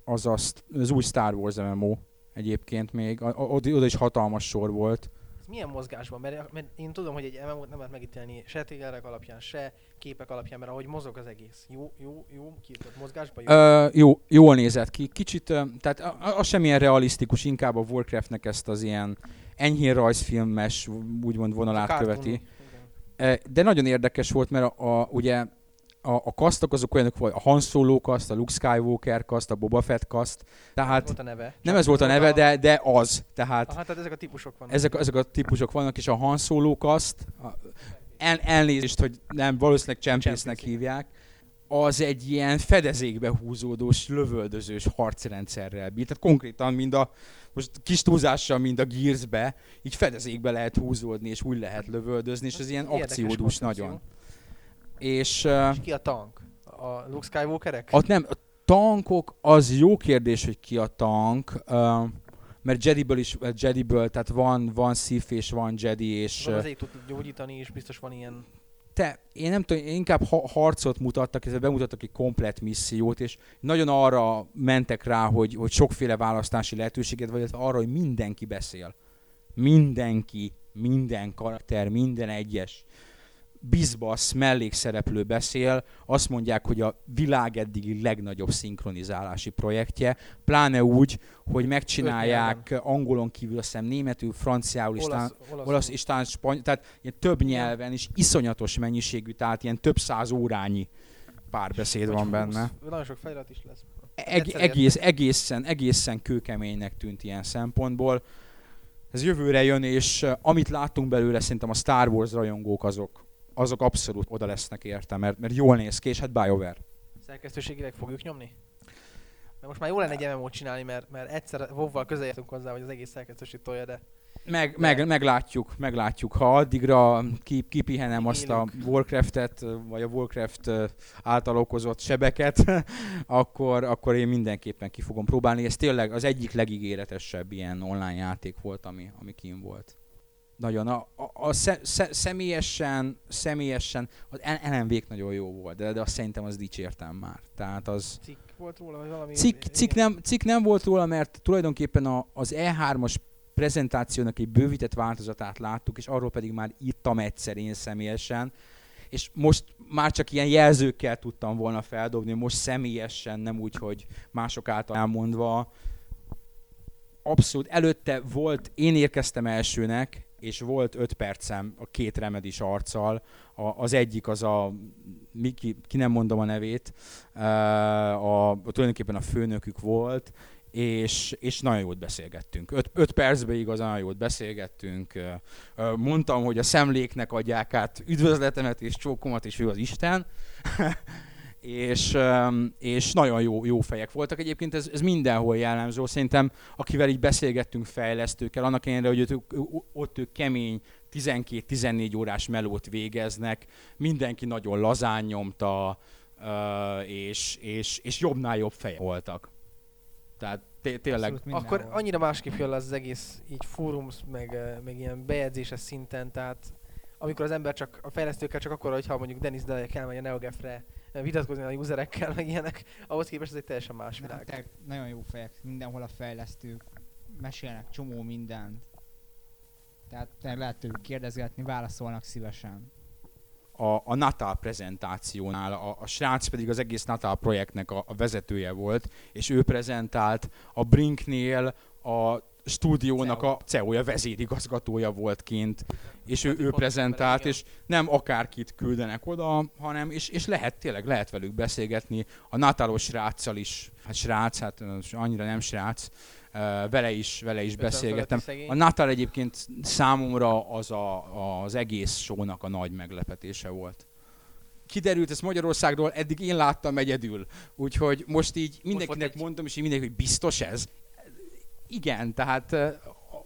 az, a, az új Star Wars MMO egyébként még. Oda is hatalmas sor volt. Ez milyen mozgásban? Mert, mert én tudom, hogy egy MMO-t nem lehet megítélni se trailerek alapján, se képek alapján, mert ahogy mozog az egész. Jó, jó, jó, kiított mozgásban jó? Ö, jó, jól nézett ki. Kicsit, tehát az semmilyen realisztikus, inkább a Warcraftnek ezt az ilyen enyhén rajzfilmes, úgymond vonalát követi. De nagyon érdekes volt, mert a, a ugye a, a kasztok azok olyanok volt, a Han Solo kaszt, a Luke Skywalker kaszt, a Boba Fett kaszt. Tehát volt a neve. Nem ez volt a neve, de, de az. Tehát, Aha, tehát ezek a típusok vannak. Ezek, ezek a típusok vannak, és a Han Solo kaszt, el, elnézést, hogy nem, valószínűleg csempésznek hívják, az egy ilyen fedezékbe húzódós, lövöldözős harcrendszerrel bír. Tehát konkrétan, mind a, most kis túlzással, mind a Gearsbe, így fedezékbe lehet húzódni, és úgy lehet lövöldözni, és ez ilyen akciódús nagyon. És, uh, és ki a tank? A Luke Skywalkerek? Ott nem, a tankok, az jó kérdés, hogy ki a tank. Uh, mert Jediből is, Jediből, tehát van, van Sith és van Jedi, és... Van azért tud gyógyítani, és biztos van ilyen... Te, én nem tudom, inkább ha- harcot mutattak, ez bemutattak egy komplet missziót, és nagyon arra mentek rá, hogy, hogy sokféle választási lehetőséget, vagy arra, hogy mindenki beszél. Mindenki, minden karakter, minden egyes bizbasz mellékszereplő beszél, azt mondják, hogy a világ eddigi legnagyobb szinkronizálási projektje, pláne úgy, hogy megcsinálják angolon kívül, azt hiszem németül, franciául, olasz, tán, olasz, és tán spanyol, tehát ilyen több nyelven is iszonyatos mennyiségű, tehát ilyen több száz órányi párbeszéd van benne. Nagyon sok felirat is lesz. Eg- egész, egészen, egészen kőkeménynek tűnt ilyen szempontból. Ez jövőre jön, és amit láttunk belőle, szerintem a Star Wars rajongók azok azok abszolút oda lesznek érte, mert, mert jól néz ki, és hát BioWare. Szerkesztőségileg fogjuk nyomni? Mert most már jó lenne egy MMO-t csinálni, mert, mert egyszer WoW-val közelértünk hozzá, hogy az egész szerkesztőség tolja, de... Meg, de... meg, meglátjuk, meglátjuk. Ha addigra kip, kipihenem azt Élünk. a Warcraft-et, vagy a Warcraft által okozott sebeket, akkor, akkor én mindenképpen ki fogom próbálni. Ez tényleg az egyik legígéretesebb ilyen online játék volt, ami, ami kim volt nagyon. A, a, a sze, sze, személyesen, személyesen az LMV nagyon jó volt, de, de azt szerintem az dicsértem már. Tehát az... Cikk. volt róla, vagy valami? Cikk, cikk, nem, cikk nem volt róla, mert tulajdonképpen a, az E3-as prezentációnak egy bővített változatát láttuk, és arról pedig már írtam egyszer én személyesen, és most már csak ilyen jelzőkkel tudtam volna feldobni, most személyesen, nem úgy, hogy mások által elmondva. Abszolút előtte volt, én érkeztem elsőnek, és volt öt percem a két remedis arccal. A, az egyik az a, mi, ki, ki nem mondom a nevét, a, a, tulajdonképpen a főnökük volt, és, és nagyon jót beszélgettünk. Öt, öt percben igazán nagyon jót beszélgettünk. Mondtam, hogy a szemléknek adják át üdvözletemet és csókomat, és ő az Isten. és, és nagyon jó, jó fejek voltak. Egyébként ez, ez mindenhol jellemző. Szerintem, akivel így beszélgettünk fejlesztőkkel, annak ellenére, hogy ők, ott ők kemény 12-14 órás melót végeznek, mindenki nagyon lazán nyomta, és, és, és jobbnál jobb fejek voltak. Tehát té- tényleg Akkor annyira másképp jön az egész így fórums, meg, meg ilyen bejegyzéses szinten, tehát amikor az ember csak a fejlesztőkkel csak akkor, hogyha mondjuk Dennis Dajek elmegy a NeoGaf-re eh, vitatkozni a userekkel, meg ilyenek, ahhoz képest ez egy teljesen más Nem, világ. tényleg nagyon jó fejek, mindenhol a fejlesztők mesélnek csomó mindent. Tehát tényleg lehet tőlük kérdezgetni, válaszolnak szívesen. a, a Natal prezentációnál, a, a srác pedig az egész Natal projektnek a, a vezetője volt, és ő prezentált a Brinknél a stúdiónak a CEO-ja, vezérigazgatója volt kint, és ő, ő Fontos prezentált, és nem akárkit küldenek oda, hanem, és, és lehet, tényleg lehet velük beszélgetni. A Natalos sráccal is, hát srác, hát annyira nem srác, vele is, vele is 50 beszélgettem. A Natal egyébként számomra az a, az egész show-nak a nagy meglepetése volt. Kiderült ez Magyarországról, eddig én láttam egyedül. Úgyhogy most így mindenkinek egy- mondom, és így mindenki, hogy biztos ez? Igen, tehát eh,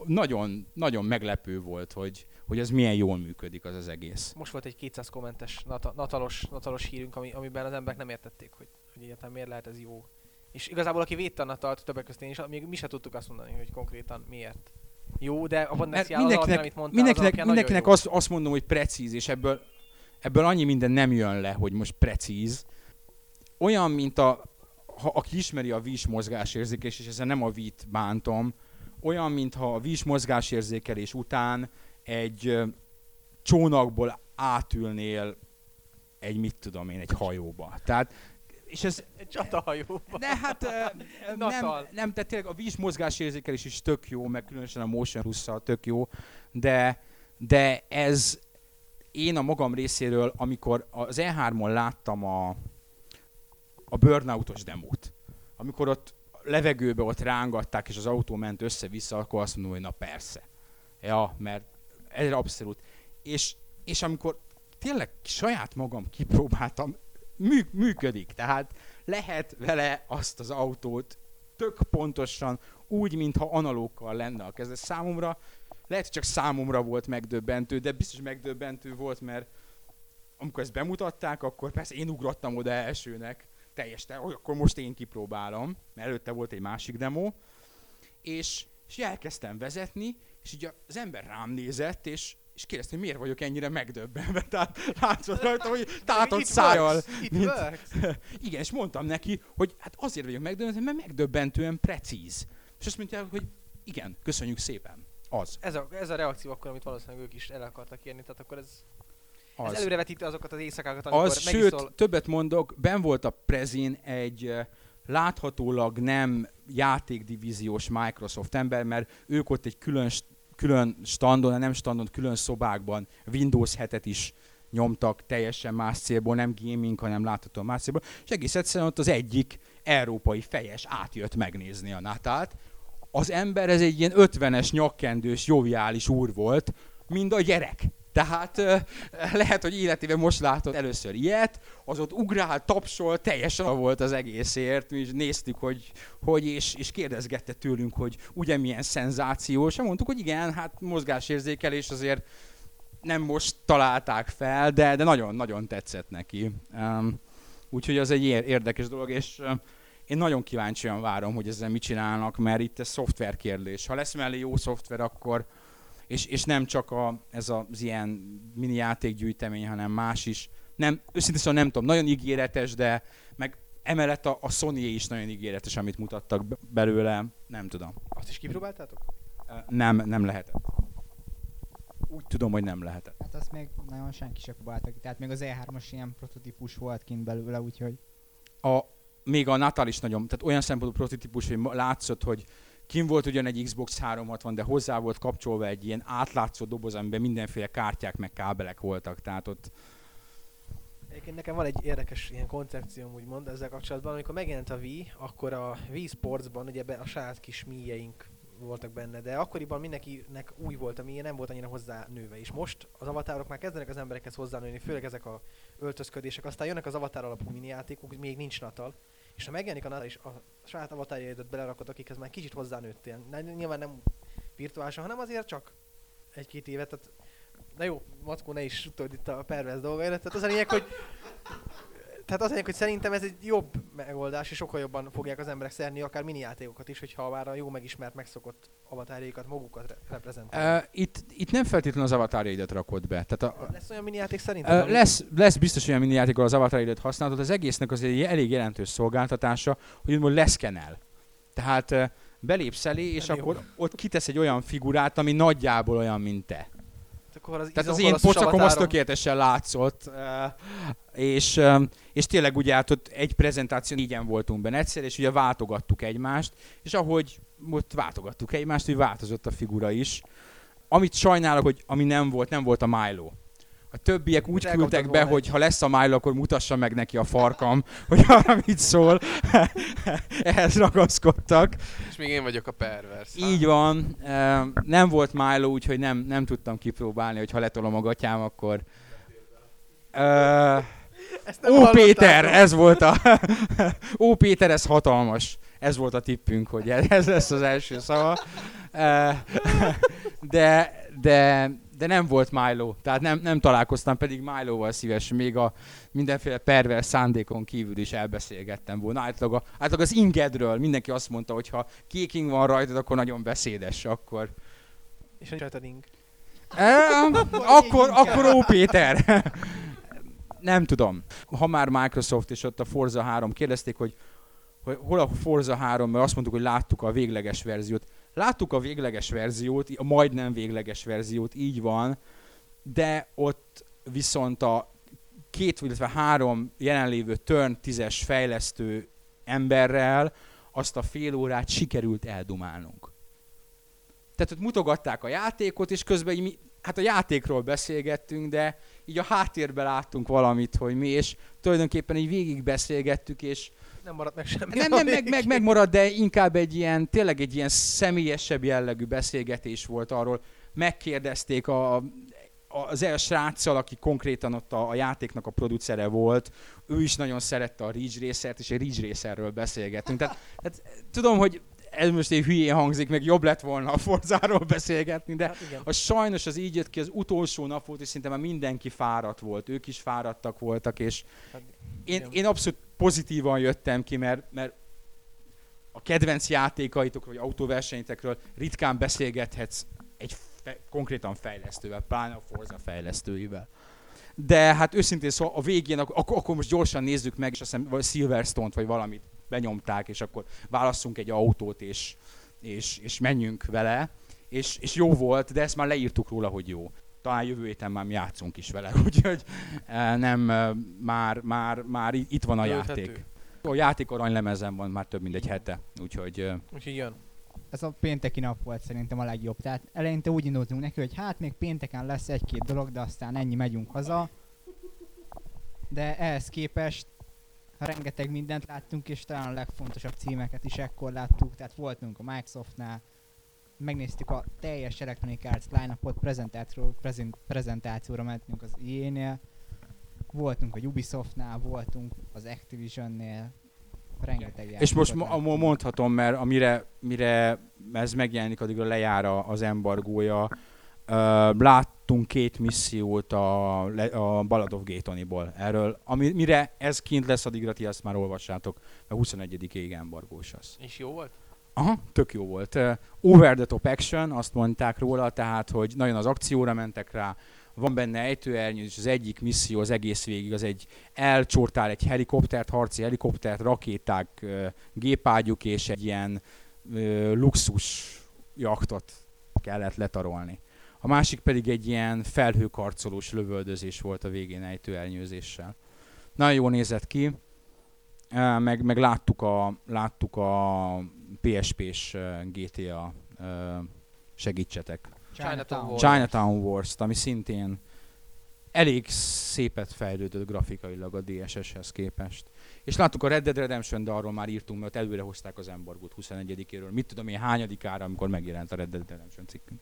nagyon, nagyon meglepő volt, hogy, hogy ez milyen jól működik az az egész. Most volt egy 200 kommentes nata, natalos, natalos hírünk, ami, amiben az emberek nem értették, hogy, hogy egyáltalán miért lehet ez jó. És igazából aki védte a Natalt, többek között én is, még mi se tudtuk azt mondani, hogy konkrétan miért. Jó, de a potenciál az alapján, amit mondtál, az mindenkinek, nagyon mindenkinek azt, azt mondom, hogy precíz, és ebből, ebből annyi minden nem jön le, hogy most precíz. Olyan, mint a, ha, aki ismeri a vís mozgásérzékelést, és ezzel nem a vít bántom, olyan, mintha a vís mozgásérzékelés után egy csónakból átülnél egy, mit tudom én, egy hajóba. Tehát, és ez, Egy csatahajóban. de hát nem, nem, tehát tényleg a víz mozgásérzékelés is tök jó, meg különösen a Motion plus tök jó, de, de ez én a magam részéről, amikor az E3-on láttam a, a burnoutos demót, amikor ott levegőbe ott rángatták, és az autó ment össze-vissza, akkor azt mondom, hogy na persze. Ja, mert ez abszolút. És, és amikor tényleg saját magam kipróbáltam, mű, működik. Tehát lehet vele azt az autót tök pontosan úgy, mintha analókkal lenne a kezdet. Számomra, lehet, hogy csak számomra volt megdöbbentő, de biztos megdöbbentő volt, mert amikor ezt bemutatták, akkor persze én ugrottam oda elsőnek, teljes, te, akkor most én kipróbálom, mert előtte volt egy másik demo, és, és elkezdtem vezetni, és így az ember rám nézett, és, és kérdezte, hogy miért vagyok ennyire megdöbbenve. Tehát látszott rajta, hogy tátott szájjal. mint-. Igen, és mondtam neki, hogy hát azért vagyok megdöbbentve, mert megdöbbentően precíz. És azt mondják, hogy igen, köszönjük szépen. Az. Ez a, ez a reakció akkor, amit valószínűleg ők is el akartak érni, tehát akkor ez, ez Az. előrevetíti azokat az éjszakákat, amikor Az, sőt, megiszol. többet mondok, ben volt a Prezin egy láthatólag nem játékdivíziós Microsoft ember, mert ők ott egy külön, külön standon, nem standon, külön szobákban Windows 7-et is nyomtak teljesen más célból, nem gaming, hanem látható más célból, és egész egyszerűen ott az egyik európai fejes átjött megnézni a Natát. Az ember ez egy ilyen 50-es nyakkendős, joviális úr volt, mind a gyerek. Tehát lehet, hogy életében most látott először ilyet, az ott ugrál, tapsol, teljesen volt az egészért, mi is néztük, hogy, hogy és, és kérdezgette tőlünk, hogy ugye milyen szenzációs, és mondtuk, hogy igen, hát mozgásérzékelés azért nem most találták fel, de, de nagyon-nagyon tetszett neki. Um, úgyhogy az egy ér- érdekes dolog, és én nagyon kíváncsian várom, hogy ezzel mit csinálnak, mert itt ez szoftver kérdés. Ha lesz mellé jó szoftver, akkor és, és nem csak a, ez az ilyen mini játékgyűjtemény, hanem más is. Nem, őszintén szóval nem tudom, nagyon ígéretes, de meg emellett a, a sony is nagyon ígéretes, amit mutattak be- belőle, nem tudom. Azt is kipróbáltátok? Nem, nem lehetett. Úgy tudom, hogy nem lehetett. Hát azt még nagyon senki se próbálta ki. Tehát még az E3-as ilyen prototípus volt kint belőle, úgyhogy A, még a Natal is nagyon, tehát olyan szempontból prototípus, hogy látszott, hogy kim volt ugyan egy Xbox 360, de hozzá volt kapcsolva egy ilyen átlátszó doboz, amiben mindenféle kártyák meg kábelek voltak, tehát ott Egyébként nekem van egy érdekes ilyen koncepcióm, úgymond ezzel kapcsolatban. Amikor megjelent a Wii, akkor a Wii Sportsban ugye a saját kis míjeink voltak benne, de akkoriban mindenkinek új volt a míje, nem volt annyira hozzá nőve. És most az avatárok már kezdenek az emberekhez hozzánőni, főleg ezek a öltözködések. Aztán jönnek az avatár alapú minijátékok, még nincs Natal. És ha megjelenik a Natal, és a saját avatárjaidat belerakod, akikhez már kicsit hozzánőttél. Nyilván nem virtuálisan, hanem azért csak egy-két évet. Tehát Na jó, Mackó, ne is tudod itt a pervers dolgaira. Tehát az a lényeg, hogy tehát az lényeg, hogy szerintem ez egy jobb megoldás, és sokkal jobban fogják az emberek szerni akár mini játékokat is, hogyha már a jó megismert, megszokott avatárjaikat magukat re- reprezentálják. uh, itt, itt nem feltétlenül az avatárjaidat rakod be. Tehát a, Lesz olyan mini játék szerintem? Ö, lesz, lesz biztos olyan mini játék, ahol az avatar használhatod. Az egésznek az egy elég jelentős szolgáltatása, hogy úgymond leszkenel. Tehát ö, belépsz elé, és Nem jó. akkor ott kitesz egy olyan figurát, ami nagyjából olyan, mint te. Akkor az Tehát az én pocakom az tökéletesen látszott. És, és tényleg ugye hát ott egy prezentáción négyen voltunk benne egyszer, és ugye váltogattuk egymást, és ahogy ott váltogattuk egymást, úgy változott a figura is. Amit sajnálok, hogy ami nem volt, nem volt a Milo. A többiek úgy elkaptad küldtek be, hogy ha lesz a Milo, akkor mutassa meg neki a farkam, hogy arra mit szól. Ehhez ragaszkodtak. És még én vagyok a pervers. Így van. Nem volt Milo, úgyhogy nem, nem tudtam kipróbálni, hogy ha letolom a gatyám, akkor... Ö, Ezt nem Ó hallottátok. Péter, ez volt a... Ó Péter, ez hatalmas. Ez volt a tippünk, hogy ez lesz az első szava. De, de, de nem volt Milo, tehát nem, nem találkoztam, pedig Milo-val szíves, még a mindenféle pervers szándékon kívül is elbeszélgettem volna. Átlag, a, átlag az ingedről mindenki azt mondta, hogy ha kéking van rajtad, akkor nagyon beszédes, akkor... És nincs rajta ring. E, akkor, akkor Ó Péter. Nem tudom. Ha már Microsoft és ott a Forza 3 kérdezték, hogy, hogy hol a Forza 3, mert azt mondtuk, hogy láttuk a végleges verziót. Láttuk a végleges verziót, a majdnem végleges verziót, így van, de ott viszont a két, illetve három jelenlévő Turn 10-es fejlesztő emberrel azt a fél órát sikerült eldumálnunk. Tehát ott mutogatták a játékot, és közben így mi, hát a játékról beszélgettünk, de így a háttérben láttunk valamit, hogy mi, és tulajdonképpen így végig beszélgettük, és Nem maradt meg semmi. nem, nem, meg, meg, megmarad, de inkább egy ilyen, tényleg egy ilyen személyesebb jellegű beszélgetés volt arról. Megkérdezték a, a- az el sráccal, aki konkrétan ott a, a játéknak a producere volt, ő is nagyon szerette a Ridge Racer-t, és egy Ridge Racerről beszélgettünk. Tehát, tehát tudom, hogy ez most egy hülyén hangzik, meg jobb lett volna a Forzáról beszélgetni, de Hát igen. a sajnos az így jött ki, az utolsó nap volt, és szinte már mindenki fáradt volt, ők is fáradtak voltak, és Hát, én, igen. én abszolút pozitívan jöttem ki, mert, mert a kedvenc játékaitokról, vagy autóversenyetekről ritkán beszélgethetsz egy fe, konkrétan fejlesztővel, pláne a Forza fejlesztőivel. De hát őszintén szóval a végén, ak- akkor, akkor most gyorsan nézzük meg, és azt hiszem Silverstone-t, vagy valamit benyomták, és akkor válasszunk egy autót, és, és, és menjünk vele. És, és jó volt, de ezt már leírtuk róla, hogy jó. Talán jövő héten már mi játszunk is vele, úgyhogy eh, nem, eh, már, már, már itt van a játék. A játék aranylemezen van már több mint egy hete, úgyhogy eh, Úgyhogy jön. ez a pénteki nap volt szerintem a legjobb. Tehát eleinte úgy indultunk neki, hogy hát még pénteken lesz egy-két dolog, de aztán ennyi megyünk haza. De ehhez képest rengeteg mindent láttunk, és talán a legfontosabb címeket is ekkor láttuk. Tehát voltunk a Microsoftnál, megnéztük a teljes Electronic Arts line-upot, prezentációra, prezent, prezentációra mentünk az EA-nél, voltunk a Ubisoftnál, voltunk az Activisionnél, rengeteg És most láttunk. mondhatom, mert amire mire ez megjelenik, addigra lejár az embargója. Uh, láttunk két missziót a, a Ballad of Gay Tony-ból. Erről, ami, mire ez kint lesz, addigra ti azt már olvassátok, a 21-ig embargós az. És jó volt? Aha, tök jó volt. Uh, over the top action, azt mondták róla, tehát, hogy nagyon az akcióra mentek rá, van benne ejtőernyőzés, az egyik misszió az egész végig, az egy elcsortál egy helikoptert, harci helikoptert, rakéták, ö, gépágyuk és egy ilyen luxus jaktot kellett letarolni. A másik pedig egy ilyen felhőkarcolós lövöldözés volt a végén ejtőernyőzéssel. Nagyon jól nézett ki, meg, meg láttuk a, láttuk a PSP-s GTA segítsetek. Chinatown Wars. Chinatown Wars-t, ami szintén elég szépet fejlődött grafikailag a DSS-hez képest. És láttuk a Red Dead Redemption, de arról már írtunk, mert előre hozták az embargót 21-éről. Mit tudom én, hányadikára, amikor megjelent a Red Dead Redemption cikkünk.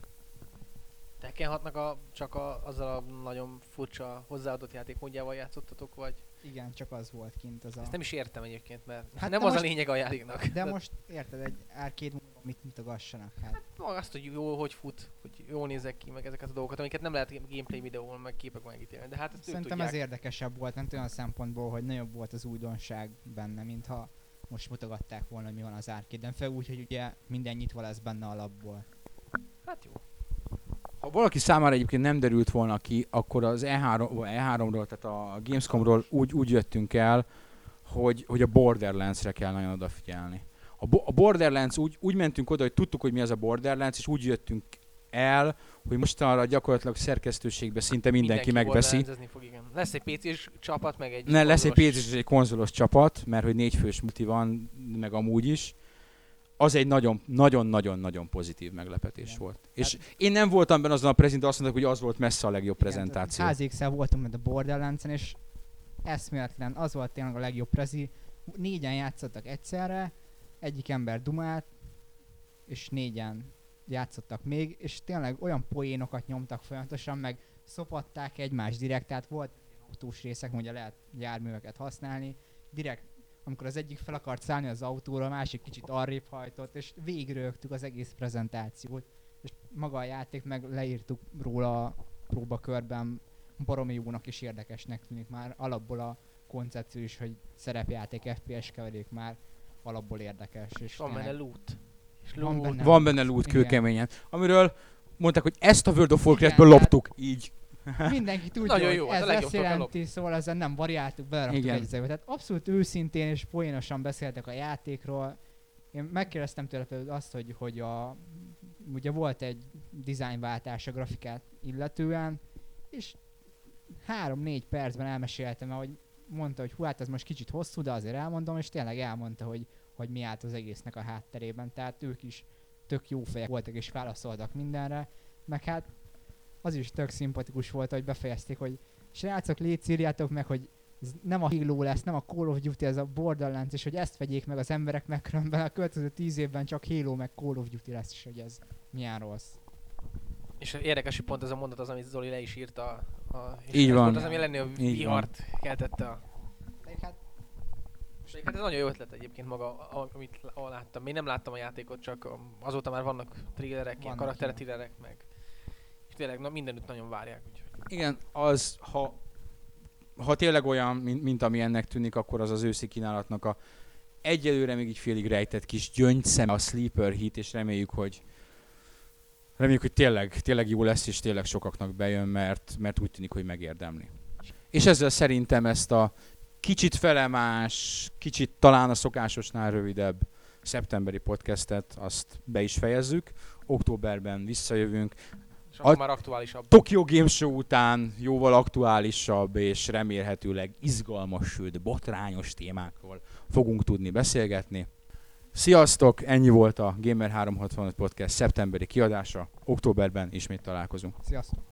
Tekkenhatnak a, csak a, azzal a nagyon furcsa hozzáadott játékmódjával játszottatok, vagy? Igen, csak az volt kint az a... Ezt nem is értem egyébként, mert Hát hát de nem az most- a lényeg a játéknak. De most érted, egy arcade mit mutogassanak? Hát Maga azt, hogy jó, hogy fut, hogy jól nézek ki, meg ezeket a dolgokat, amiket nem lehet gameplay videón, meg képek megítélni. De hát ezt szerintem ez érdekesebb volt, nem olyan szempontból, hogy nagyobb volt az újdonság benne, mintha most mutogatták volna, hogy mi van az arcade-en. Fel úgy, hogy ugye minden nyitva lesz benne alapból. Hát jó. Ha valaki számára egyébként nem derült volna ki, akkor az E E3, vagy E3-ról, tehát a Gamescomról úgy, úgy jöttünk el, hogy, hogy a Borderlands-re kell nagyon odafigyelni. A, Bo- a Borderlands úgy, úgy mentünk oda, hogy tudtuk, hogy mi az a Borderlands, és úgy jöttünk el, hogy mostanra gyakorlatilag szerkesztőségben szinte mindenki, megveszi. borderlands-ezni Fog, igen. Lesz egy PC-s csapat, meg egy Ne, lesz egy konzolos- PC és egy konzolos csapat, mert hogy négyfős multi van, meg amúgy is. Az egy nagyon, nagyon, nagyon, nagyon pozitív meglepetés Igen. volt. És én nem voltam benne azon a prezent, de azt mondták, hogy az volt messze a legjobb prezentáció. házékszel voltunk mert a Borderlands-en, és eszméletlen, az volt tényleg a legjobb prezi. Négyen játszottak egyszerre, egyik ember dumált, és négyen játszottak még, és tényleg olyan poénokat nyomtak folyamatosan, meg szopatták egymást direkt, tehát volt autós részek, ugye lehet járműveket használni, direkt amikor az egyik fel akart szállni az autóra, a másik kicsit arrébb hajtott, és végigrögtük az egész prezentációt. És maga a játék meg leírtuk róla a próbakörben, baromi jónak és érdekesnek tűnik már alapból a koncepció is, hogy szerepjáték FPS keverék már alapból érdekes. És van benne loot. És Van loot. benne. Van benne loot kőkeményen, amiről mondták, hogy ezt a World of Warcraftből tehát- loptuk, így. Mindenki tudja, Nagyon hogy jó, hát ez ezt jelenti, szóval ezen nem variáltuk, beleraktuk egy. Tehát abszolút őszintén és poénosan beszéltek a játékról. Én megkérdeztem tőle például azt, hogy, hogy a, ugye volt egy dizájnváltás a grafikát illetően, és három-négy percben elmeséltem, hogy mondta, hogy hú, hát ez most kicsit hosszú, de azért elmondom, és tényleg elmondta, hogy, hogy mi állt az egésznek a hátterében. Tehát ők is tök jó fejek voltak, és válaszoltak mindenre. Meg hát az is tök szimpatikus volt, hogy befejezték, hogy srácok, légy írjátok meg, hogy ez nem a Halo lesz, nem a Call of Duty, ez a Borderlands, és hogy ezt vegyék meg az emberek, meg különben a következő tíz évben csak Halo meg Call of Duty lesz, és hogy ez milyen rossz. És érdekes, hogy pont ez a mondat az, amit Zoli le is írta. A, és Így van. Volt az, ami lenni a vihart keltette a... Hát Hát ez nagyon jó ötlet egyébként maga, amit láttam. Még nem láttam a játékot, csak um, azóta már vannak trailerek, ilyen Vannak, karakter igen. trailerek, meg... És tényleg na, mindenütt nagyon várják, úgyhogy... Igen, az, ha, ha tényleg olyan, mint, mint ami ennek tűnik, akkor az az őszi kínálatnak a egyelőre még így félig rejtett kis gyöngyszem a Sleeper Hit, és reméljük, hogy reméljük, hogy tényleg, tényleg jó lesz, és tényleg sokaknak bejön, mert, mert úgy tűnik, hogy megérdemli. És ezzel szerintem ezt a kicsit felemás, kicsit talán a szokásosnál rövidebb szeptemberi podcastet, azt be is fejezzük. Októberben visszajövünk. És akkor A- már aktuálisabb. Tokyo Game Show után jóval aktuálisabb és remélhetőleg izgalmas, sőt botrányos témákról fogunk tudni beszélgetni. Sziasztok! Ennyi volt a Gamer 365 Podcast szeptemberi kiadása. Októberben ismét találkozunk. sziasztok!